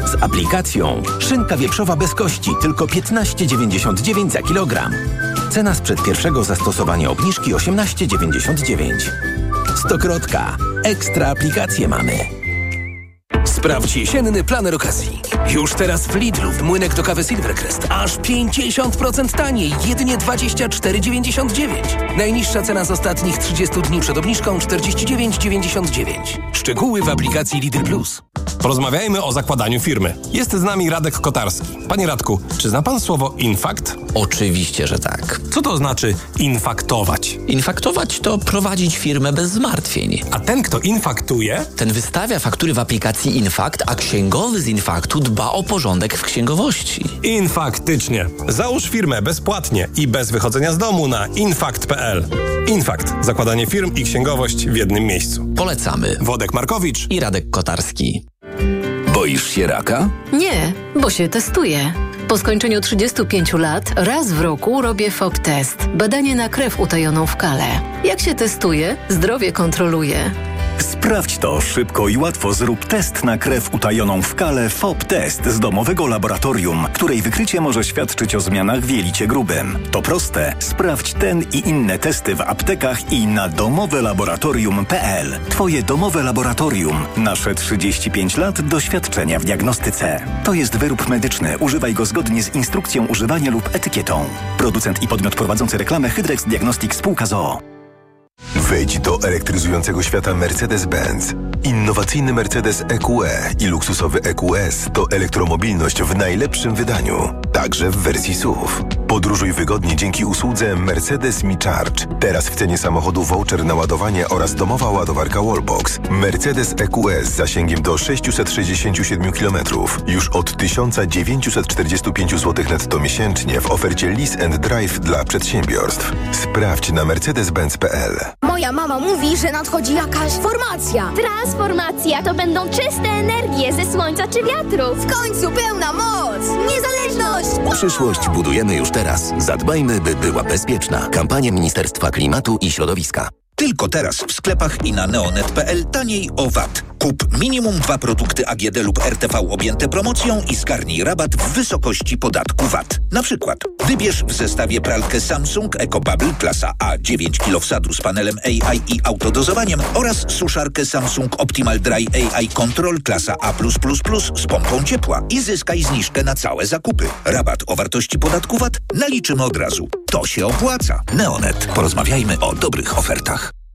Z aplikacją szynka wieprzowa bez kości tylko 15,99 za kilogram. Cena sprzed pierwszego zastosowania obniżki 18,99. Stokrotka. Ekstra aplikacje mamy. Sprawdź jesienny planer okazji. Już teraz w Lidlu w młynek do kawy Silvercrest aż 50% taniej, jedynie 24,99. Najniższa cena z ostatnich 30 dni przed obniżką 49,99. Szczegóły w aplikacji Lidl Plus. Porozmawiajmy o zakładaniu firmy. Jest z nami Radek Kotarski. Panie Radku, czy zna pan słowo infakt? Oczywiście, że tak. Co to znaczy infaktować? Infaktować to prowadzić firmę bez zmartwień. A ten, kto infaktuje? Ten wystawia faktury w aplikacji Infakt, a księgowy z Infaktu dba o porządek w księgowości. Infaktycznie. Załóż firmę bezpłatnie i bez wychodzenia z domu na infakt.pl. Infakt. Zakładanie firm i księgowość w jednym miejscu. Polecamy. Wodek Markowicz i Radek Kotarski. Boisz się raka? Nie, bo się testuję. Po skończeniu 35 lat raz w roku robię FOB test. Badanie na krew utajoną w kale. Jak się testuje, zdrowie kontroluje. Sprawdź to szybko i łatwo. Zrób test na krew utajoną w kale FOB Test z domowego laboratorium, której wykrycie może świadczyć o zmianach w jelicie grubym. To proste. Sprawdź ten i inne testy w aptekach i na domowelaboratorium.pl. Twoje domowe laboratorium. Nasze 35 lat doświadczenia w diagnostyce. To jest wyrób medyczny. Używaj go zgodnie z instrukcją używania lub etykietą. Producent i podmiot prowadzący reklamę Hydrex Diagnostics Spółka ZOO. Wejdź do elektryzującego świata Mercedes-Benz. Innowacyjny Mercedes EQE i luksusowy EQS to elektromobilność w najlepszym wydaniu, także w wersji SUV. Podróżuj wygodnie dzięki usłudze Mercedes Me Charge. Teraz w cenie samochodu voucher na ładowanie oraz domowa ładowarka Wallbox. Mercedes EQS z zasięgiem do 667 km. Już od 1945 zł netto miesięcznie w ofercie Lease and Drive dla przedsiębiorstw. Sprawdź na mercedes-benz.pl. Moja mama mówi, że nadchodzi jakaś formacja. Transformacja to będą czyste energie ze słońca czy wiatru. W końcu pełna moc! Niezależność! Przyszłość budujemy już teraz. Zadbajmy, by była bezpieczna. Kampania Ministerstwa Klimatu i Środowiska. Tylko teraz w sklepach i na neonet.pl taniej o VAT. Kup minimum dwa produkty AGD lub RTV objęte promocją i zgarnij rabat w wysokości podatku VAT. Na przykład wybierz w zestawie pralkę Samsung EcoBubble klasa A 9 kg wsadu z panelem AI i autodozowaniem oraz suszarkę Samsung Optimal Dry AI Control klasa A+++ z pompą ciepła i zyskaj zniżkę na całe zakupy. Rabat o wartości podatku VAT naliczymy od razu. To się opłaca. Neonet. Porozmawiajmy o dobrych ofertach.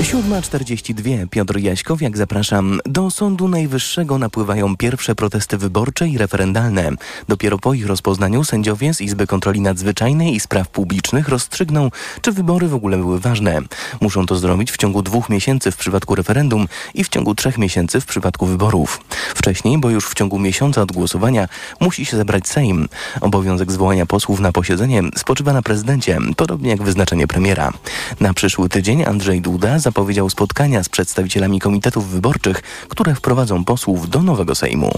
7.42. Piotr Jaśkowiak, zapraszam. Do Sądu Najwyższego napływają pierwsze protesty wyborcze i referendalne. Dopiero po ich rozpoznaniu sędziowie z Izby Kontroli Nadzwyczajnej i Spraw Publicznych rozstrzygną, czy wybory w ogóle były ważne. Muszą to zrobić w ciągu dwóch miesięcy w przypadku referendum i w ciągu trzech miesięcy w przypadku wyborów. Wcześniej, bo już w ciągu miesiąca od głosowania, musi się zebrać Sejm. Obowiązek zwołania posłów na posiedzenie spoczywa na prezydencie, podobnie jak wyznaczenie premiera. Na przyszły tydzień Andrzej Duda zapowiedział spotkania z przedstawicielami komitetów wyborczych, które wprowadzą posłów do nowego Sejmu.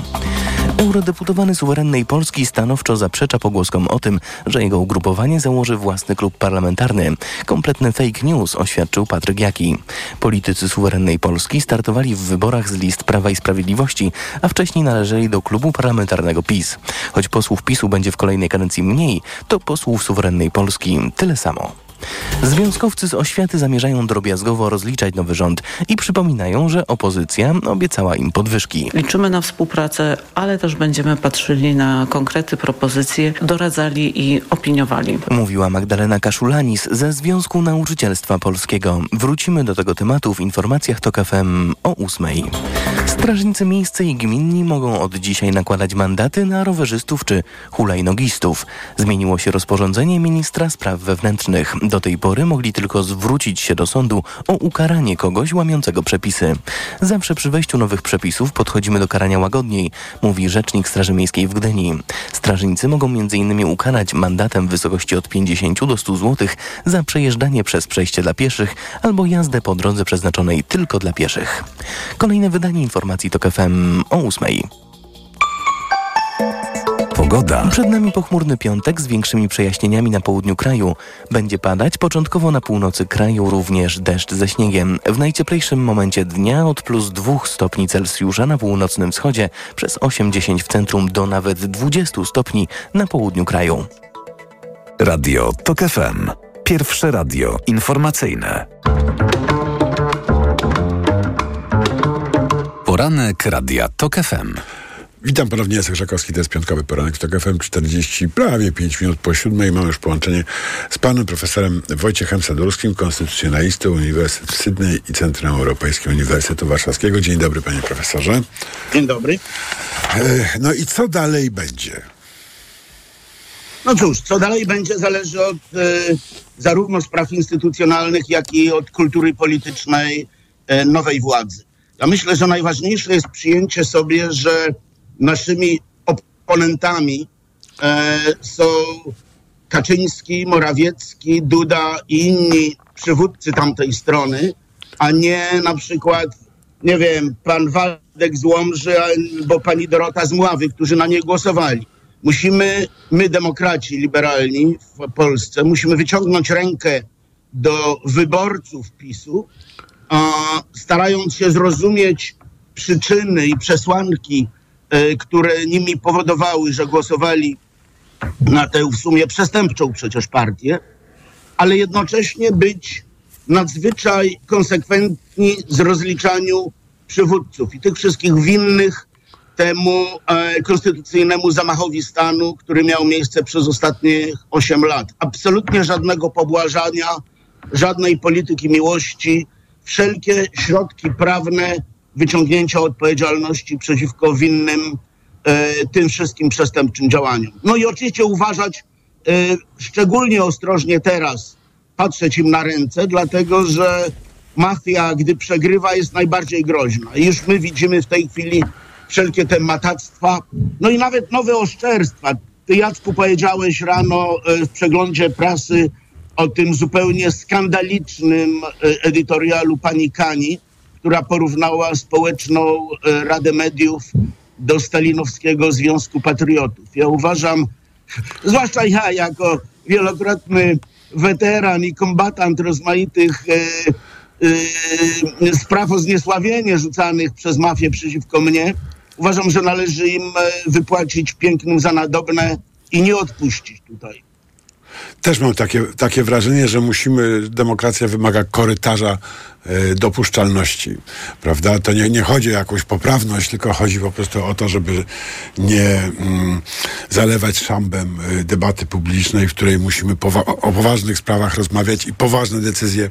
Eurodeputowany suwerennej Polski stanowczo zaprzecza pogłoskom o tym, że jego ugrupowanie założy własny klub parlamentarny. Kompletny fake news, oświadczył Patryk Jaki. Politycy suwerennej Polski startowali w wyborach z list Prawa i Sprawiedliwości, a wcześniej należeli do klubu parlamentarnego PiS. Choć posłów PiSu będzie w kolejnej kadencji mniej, to posłów suwerennej Polski tyle samo. Związkowcy z oświaty zamierzają drobiazgowo rozliczać nowy rząd i przypominają, że opozycja obiecała im podwyżki. Liczymy na współpracę, ale też będziemy patrzyli na konkrety, propozycje, doradzali i opiniowali. Mówiła Magdalena Kaszulanis ze Związku Nauczycielstwa Polskiego. Wrócimy do tego tematu w informacjach TOK FM o 8. Strażnicy miejscy i gminni mogą od dzisiaj nakładać mandaty na rowerzystów czy hulajnogistów. Zmieniło się rozporządzenie ministra spraw wewnętrznych. Do tej pory mogli tylko zwrócić się do sądu o ukaranie kogoś łamiącego przepisy. Zawsze przy wejściu nowych przepisów podchodzimy do karania łagodniej, mówi rzecznik Straży Miejskiej w Gdyni. Strażnicy mogą m.in. ukarać mandatem w wysokości od 50 do 100 zł za przejeżdżanie przez przejście dla pieszych albo jazdę po drodze przeznaczonej tylko dla pieszych. Kolejne wydanie informacji to FM o 8. Pogoda. Przed nami pochmurny piątek z większymi przejaśnieniami na południu kraju. Będzie padać początkowo na północy kraju również deszcz ze śniegiem. W najcieplejszym momencie dnia od plus 2 stopni Celsjusza na północnym wschodzie przez 8-10 w centrum do nawet 20 stopni na południu kraju. Radio TOK FM. Pierwsze radio informacyjne. Poranek Radia TOK FM. Witam ponownie, Jacek Żakowski, to jest piątkowy poranek w TOK FM, 40, prawie 5 minut po siódmej. Mam już połączenie z panem profesorem Wojciechem Sadurskim, konstytucjonalistą Uniwersytet w Sydney i Centrum Europejskim Uniwersytetu Warszawskiego. Dzień dobry, panie profesorze. Dzień dobry. E, No i co dalej będzie? No cóż, co dalej będzie zależy od e, zarówno spraw instytucjonalnych, jak i od kultury politycznej e, nowej władzy. Ja myślę, że najważniejsze jest przyjęcie sobie, że naszymi oponentami e, są Kaczyński, Morawiecki, Duda i inni przywódcy tamtej strony, a nie na przykład, nie wiem, pan Waldek z Łomży albo pani Dorota z Mławy, którzy na nie głosowali. Musimy, my demokraci liberalni w Polsce, musimy wyciągnąć rękę do wyborców PiSu, a starając się zrozumieć przyczyny i przesłanki, które nimi powodowały, że głosowali na tę w sumie przestępczą przecież partię, ale jednocześnie być nadzwyczaj konsekwentni z rozliczaniu przywódców i tych wszystkich winnych temu e, konstytucyjnemu zamachowi stanu, który miał miejsce przez ostatnie 8 lat. Absolutnie żadnego pobłażania, żadnej polityki miłości. Wszelkie środki prawne wyciągnięcia odpowiedzialności przeciwko winnym e, tym wszystkim przestępczym działaniom. No i oczywiście uważać e, szczególnie ostrożnie teraz, patrzeć im na ręce, dlatego że mafia, gdy przegrywa, jest najbardziej groźna. Już my widzimy w tej chwili wszelkie te matactwa, no i nawet nowe oszczerstwa. Ty, Jacku, powiedziałeś rano e, w przeglądzie prasy o tym zupełnie skandalicznym edytorialu pani Kani, która porównała społeczną e, Radę Mediów do Stalinowskiego Związku Patriotów. Ja uważam, zwłaszcza ja jako wielokrotny weteran i kombatant rozmaitych e, e, spraw o zniesławienie rzucanych przez mafię przeciwko mnie, uważam, że należy im e, wypłacić pięknym za nadobne i nie odpuścić tutaj. Też mam takie, takie wrażenie, że musimy, demokracja wymaga korytarza e, dopuszczalności, prawda? To nie, nie chodzi o jakąś poprawność, tylko chodzi po prostu o to, żeby nie mm, zalewać szambem e, debaty publicznej, w której musimy powa- o poważnych sprawach rozmawiać i poważne decyzje,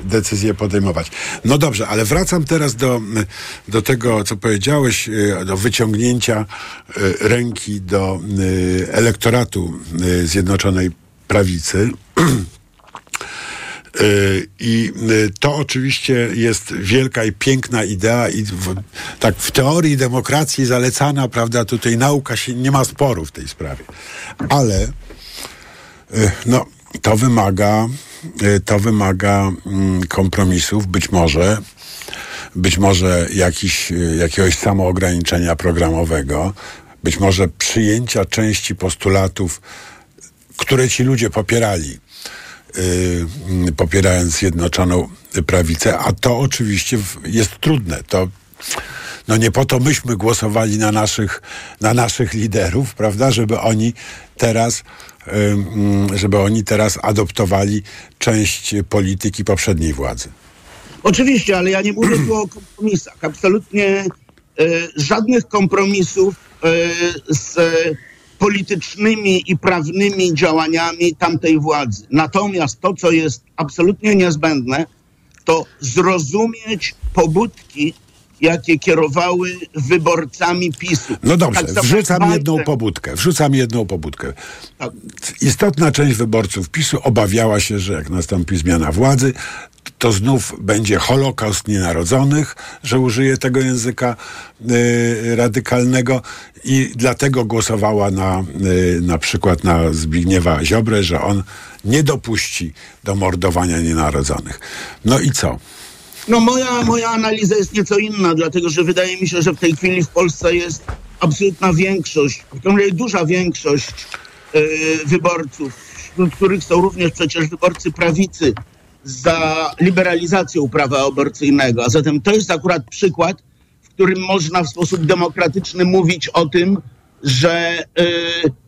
decyzje podejmować. No dobrze, ale wracam teraz do, do tego, co powiedziałeś, e, do wyciągnięcia ręki do elektoratu Zjednoczonej Prawicy. Y, I y, to oczywiście jest wielka i piękna idea i w, tak w teorii demokracji zalecana, prawda, tutaj nauka się, nie ma sporu w tej sprawie. Ale y, no, to wymaga, to wymaga mm, kompromisów, być może, być może jakiś, jakiegoś samoograniczenia programowego, być może przyjęcia części postulatów, które ci ludzie popierali yy, popierając Zjednoczoną Prawicę, a to oczywiście jest trudne. To no nie po to myśmy głosowali na naszych, na naszych liderów, prawda, żeby oni teraz yy, żeby oni teraz adoptowali część polityki poprzedniej władzy. Oczywiście, ale ja nie mówię tu o kompromisach. Absolutnie e, żadnych kompromisów e, z politycznymi i prawnymi działaniami tamtej władzy. Natomiast to, co jest absolutnie niezbędne, to zrozumieć pobudki, jakie kierowały wyborcami PiSu. No dobrze, Tak wrzucam naprawdę- jedną pobudkę. Wrzucam jedną pobudkę. Istotna część wyborców PiSu obawiała się, że jak nastąpi zmiana władzy, to znów będzie Holokaust nienarodzonych, że użyję tego języka y, radykalnego i dlatego głosowała na, y, na przykład na Zbigniewa Ziobrę, że on nie dopuści do mordowania nienarodzonych. No i co? No moja, moja analiza jest nieco inna, dlatego że wydaje mi się, że w tej chwili w Polsce jest absolutna większość, duża większość e, wyborców, wśród których są również przecież wyborcy prawicy za liberalizacją prawa aborcyjnego. A zatem to jest akurat przykład, w którym można w sposób demokratyczny mówić o tym, że e,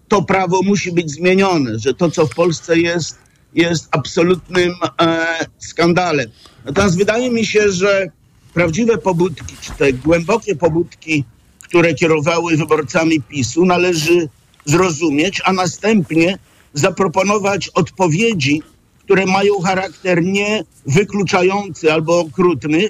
to prawo musi być zmienione, że to, co w Polsce jest, jest absolutnym e, skandalem. Natomiast wydaje mi się, że prawdziwe pobudki, czy te głębokie pobudki, które kierowały wyborcami PiSu, należy zrozumieć, a następnie zaproponować odpowiedzi, które mają charakter nie wykluczający albo okrutny,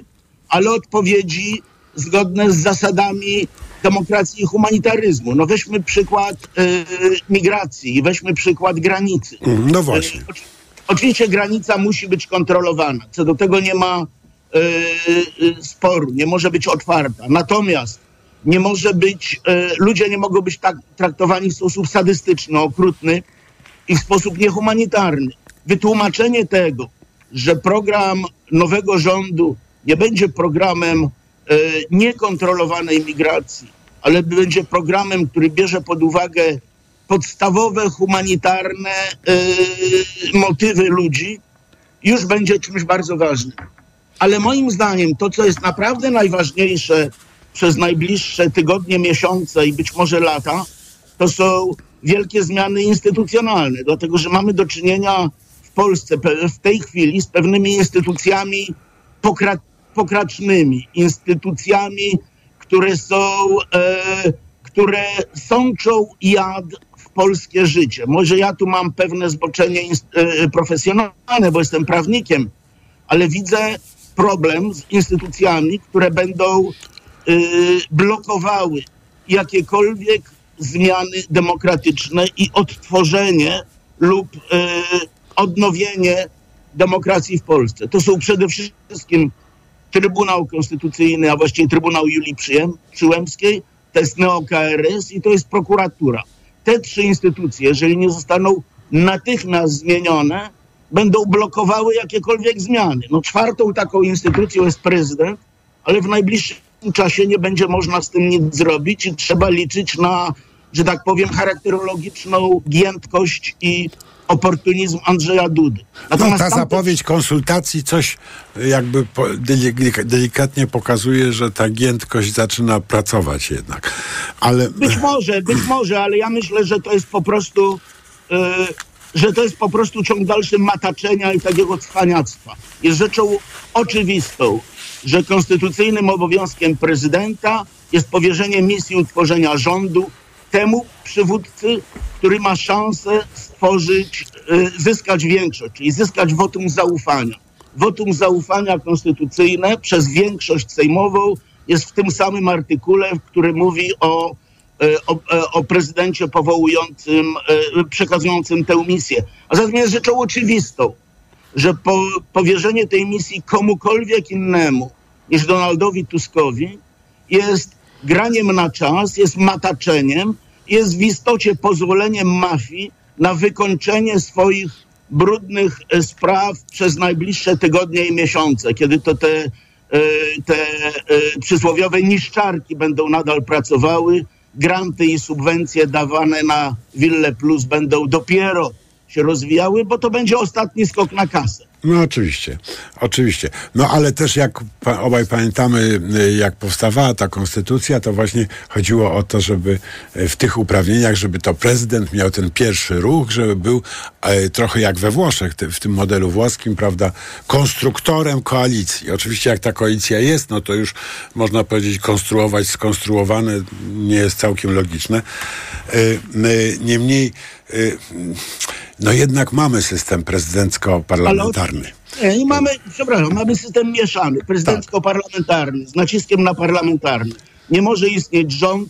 ale odpowiedzi zgodne z zasadami demokracji i humanitaryzmu. No weźmy przykład e, migracji, weźmy przykład granicy. No właśnie. Oczywiście granica musi być kontrolowana. Co do tego nie ma e, e, sporu, nie może być otwarta. Natomiast nie może być, e, ludzie nie mogą być tak traktowani w sposób sadystyczny, okrutny i w sposób niehumanitarny. Wytłumaczenie tego, że program nowego rządu nie będzie programem niekontrolowanej migracji, ale będzie programem, który bierze pod uwagę podstawowe humanitarne e, motywy ludzi, już będzie czymś bardzo ważnym. Ale moim zdaniem to, co jest naprawdę najważniejsze przez najbliższe tygodnie, miesiące i być może lata, to są wielkie zmiany instytucjonalne, dlatego że mamy do czynienia w Polsce w tej chwili z pewnymi instytucjami pokra- pokracznymi, instytucjami, które są, e, które sączą jad polskie życie. Może ja tu mam pewne zboczenie ins- e, profesjonalne, bo jestem prawnikiem, ale widzę problem z instytucjami, które będą y, blokowały jakiekolwiek zmiany demokratyczne i odtworzenie lub odnowienie demokracji w Polsce. To są przede wszystkim Trybunał Konstytucyjny, a właściwie Trybunał Julii Przyłębskiej, to jest NeoKRS i to jest prokuratura. Te trzy instytucje, jeżeli nie zostaną natychmiast zmienione, będą blokowały jakiekolwiek zmiany. No czwartą taką instytucją jest prezydent, ale w najbliższym czasie nie będzie można z tym nic zrobić i trzeba liczyć na, że tak powiem, charakterologiczną giętkość i oportunizm Andrzeja Dudy. No, ta zapowiedź konsultacji coś jakby delikatnie pokazuje, że ta giętkość zaczyna pracować jednak. Ale Być może, być może, ale ja myślę, że to jest po prostu, e, że to jest po prostu ciąg dalszy mataczenia i takiego cwaniactwa. Jest rzeczą oczywistą, że konstytucyjnym obowiązkiem prezydenta jest powierzenie misji utworzenia rządu temu przywódcy, który ma szansę stworzyć, e, zyskać większość, czyli zyskać wotum zaufania. Wotum zaufania konstytucyjne przez większość sejmową jest w tym samym artykule, który mówi o e, o, e, o prezydencie powołującym, przekazującym tę misję. A zatem jest rzeczą oczywistą, że po, powierzenie tej misji komukolwiek innemu niż Donaldowi Tuskowi jest graniem na czas, jest mataczeniem, jest w istocie pozwoleniem mafii na wykończenie swoich brudnych e, spraw przez najbliższe tygodnie i miesiące, kiedy to te, e, te e, przysłowiowe niszczarki będą nadal pracowały, granty i subwencje dawane na Wille Plus będą dopiero się rozwijały, bo to będzie ostatni skok na kasę. No oczywiście, oczywiście. No ale też jak pa, obaj pamiętamy, y, jak powstawała ta konstytucja, to właśnie chodziło o to, żeby y, w tych uprawnieniach, żeby to prezydent miał ten pierwszy ruch, żeby był e, trochę jak we Włoszech, ty, w tym modelu włoskim, prawda, konstruktorem koalicji. Oczywiście jak ta koalicja jest, no to już można powiedzieć konstruować, skonstruowane nie jest całkiem logiczne. Y, y, niemniej, no jednak mamy system prezydencko-parlamentarny. Nie, i mamy, przepraszam, mamy system mieszany, prezydencko-parlamentarny, z naciskiem na parlamentarny. Nie może istnieć rząd,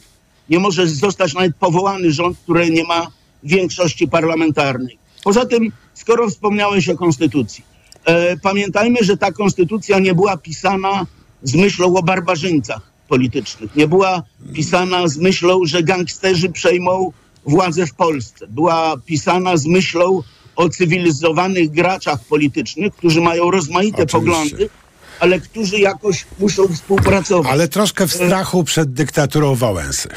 nie może zostać nawet powołany rząd, który nie ma większości parlamentarnej. Poza tym, skoro wspomniałeś o konstytucji, e, pamiętajmy, że ta konstytucja nie była pisana z myślą o barbarzyńcach politycznych. Nie była pisana z myślą, że gangsterzy przejmą władzę w Polsce. Była pisana z myślą o cywilizowanych graczach politycznych, którzy mają rozmaite poglądy, ale którzy jakoś muszą współpracować. Ale troszkę w strachu przed dyktaturą Wałęsy.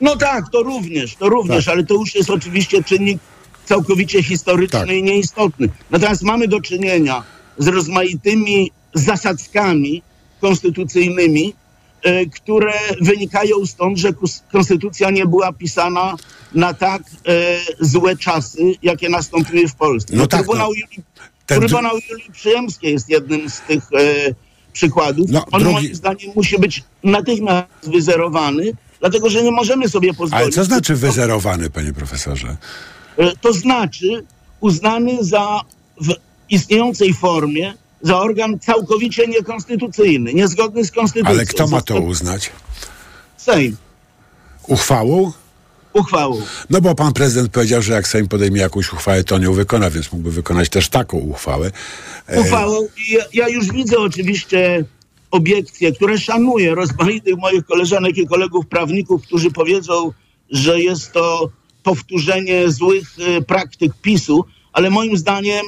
No tak, to również, to również, ale to już jest oczywiście czynnik całkowicie historyczny i nieistotny. Natomiast mamy do czynienia z rozmaitymi zasadzkami konstytucyjnymi, które wynikają stąd, że konstytucja nie była pisana na tak e, złe czasy, jakie nastąpiły w Polsce. No tak, Trybunał, no. Julii, Ten Trybunał Julii Przyjemskiej jest jednym z tych e, przykładów. No, On drugi- moim zdaniem musi być natychmiast wyzerowany, dlatego że nie możemy sobie pozwolić. Ale co znaczy wyzerowany, panie profesorze? To znaczy uznany za w istniejącej formie za organ całkowicie niekonstytucyjny, niezgodny z konstytucją. Ale kto ma to uznać? Sejm. Uchwałą? Uchwałą. No bo pan prezydent powiedział, że jak Sejm podejmie jakąś uchwałę, to nie wykona, więc mógłby wykonać też taką uchwałę. E, Uchwałą. Ja, ja już widzę oczywiście obiekcje, które szanuję rozmaitych moich koleżanek i kolegów prawników, którzy powiedzą, że jest to powtórzenie złych e, praktyk PiSu, ale moim zdaniem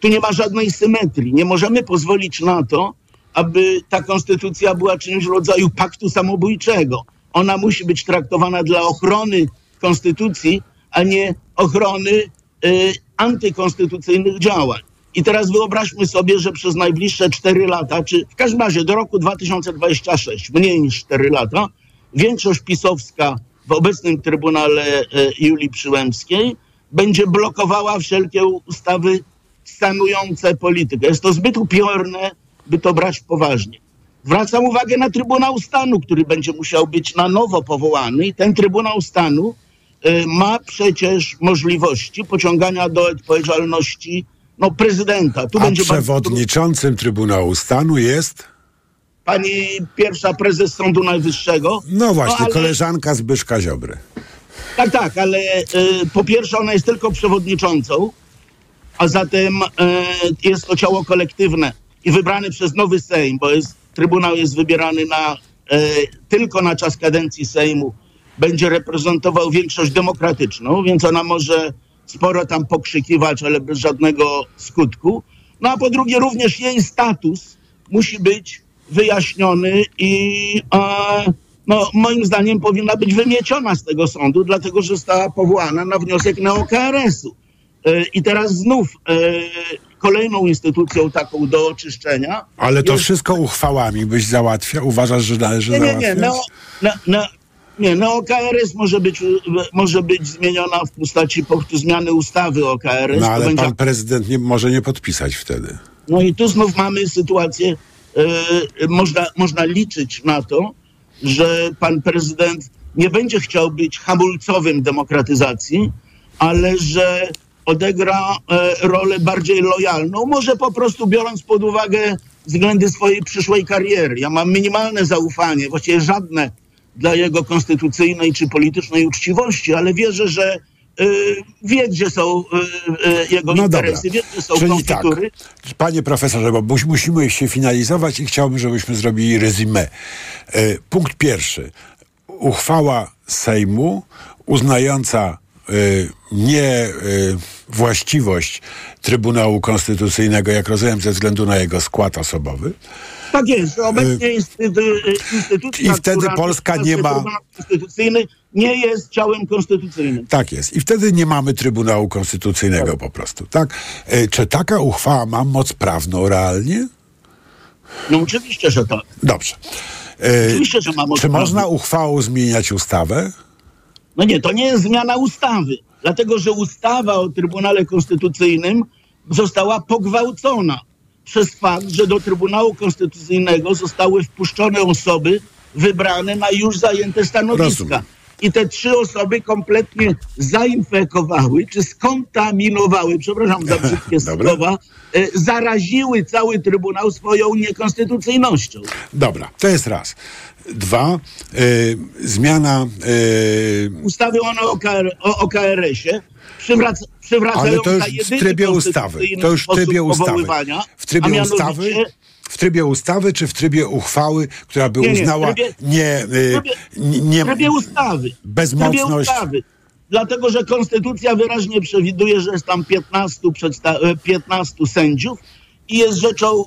tu nie ma żadnej symetrii. Nie możemy pozwolić na to, aby ta konstytucja była czymś w rodzaju paktu samobójczego. Ona musi być traktowana dla ochrony konstytucji, a nie ochrony y, antykonstytucyjnych działań. I teraz wyobraźmy sobie, że przez najbliższe 4 lata, czy w każdym razie do roku 2026, mniej niż 4 lata, większość pisowska w obecnym Trybunale e, Julii Przyłębskiej będzie blokowała wszelkie ustawy sanujące politykę. Jest to zbyt upiorne, by to brać poważnie. Zwracam uwagę na Trybunał Stanu, który będzie musiał być na nowo powołany i ten Trybunał Stanu y, ma przecież możliwości pociągania do odpowiedzialności no, prezydenta. Tu A będzie bardzo przewodniczącym Trybunału Stanu jest? pani pierwsza prezes Sądu Najwyższego. No właśnie, ale- koleżanka Zbyszka Ziobry. Tak, tak, ale e, po pierwsze ona jest tylko przewodniczącą, a zatem e, jest to ciało kolektywne i wybrane przez nowy Sejm, bo jest, Trybunał jest wybierany na, e, tylko na czas kadencji Sejmu, będzie reprezentował większość demokratyczną, więc ona może sporo tam pokrzykiwać, ale bez żadnego skutku. No a po drugie również jej status musi być wyjaśniony i e, no, moim zdaniem powinna być wymieciona z tego sądu, dlatego że została powołana na wniosek NeoKRS-u. E, I teraz znów e, kolejną instytucją taką do oczyszczenia. Ale to jest- wszystko uchwałami byś załatwiał? Uważasz, że należy Nie, nie, załatwiać? nie. Ne, nie, NeoKRS może być, może być zmieniona w postaci po zmiany ustawy o KRS. No ale będzie pan prezydent nie, może nie podpisać wtedy. No i tu znów mamy sytuację, e, można, można liczyć na to, że pan prezydent nie będzie chciał być hamulcowym demokratyzacji, ale że odegra e, rolę bardziej lojalną, może po prostu biorąc pod uwagę względy swojej przyszłej kariery. Ja mam minimalne zaufanie, właściwie żadne dla jego konstytucyjnej czy politycznej uczciwości, ale wierzę, że e, wie, gdzie są e, jego No interesy, wie, gdzie są Czyli tak, panie profesorze, bo mus- musimy się finalizować i chciałbym, żebyśmy zrobili rezumé. E, punkt pierwszy. Uchwała Sejmu uznająca nie e, właściwość Trybunału Konstytucyjnego, jak rozumiem, ze względu na jego skład osobowy. Tak jest, że obecnie instytucja, Y, I wtedy Polska nie ma- Konstytucyjny nie jest ciałem konstytucyjnym. Tak jest. I wtedy nie mamy Trybunału Konstytucyjnego po prostu, tak? Czy taka uchwała ma moc prawną realnie? No oczywiście, że tak. Dobrze. Oczywiście, że ma moc Czy można prawną. uchwałą zmieniać ustawę? No nie, to nie jest zmiana ustawy, dlatego że ustawa o Trybunale Konstytucyjnym została pogwałcona przez fakt, że do Trybunału Konstytucyjnego zostały wpuszczone osoby wybrane na już zajęte stanowiska. Rozumiem. I te trzy osoby kompletnie zainfekowały, czy skontaminowały, przepraszam za brzydkie słowa, e, zaraziły cały Trybunał swoją niekonstytucyjnością. Dobra, to jest raz. Dwa, e, zmiana. e, ustawy o, OKR, o OKRS-ie, przywraca, przywracająca ale to już w trybie ustawy. To już w trybie ustawy. W trybie ustawy. W trybie ustawy, czy w trybie uchwały, która by Nie, nie, uznała trybie- nie, e, w trybie- nie, trybie ustawy. W trybie bezmocność. ustawy. Dlatego, że konstytucja wyraźnie przewiduje, że jest tam 15, przedsta- e, 15 sędziów i jest rzeczą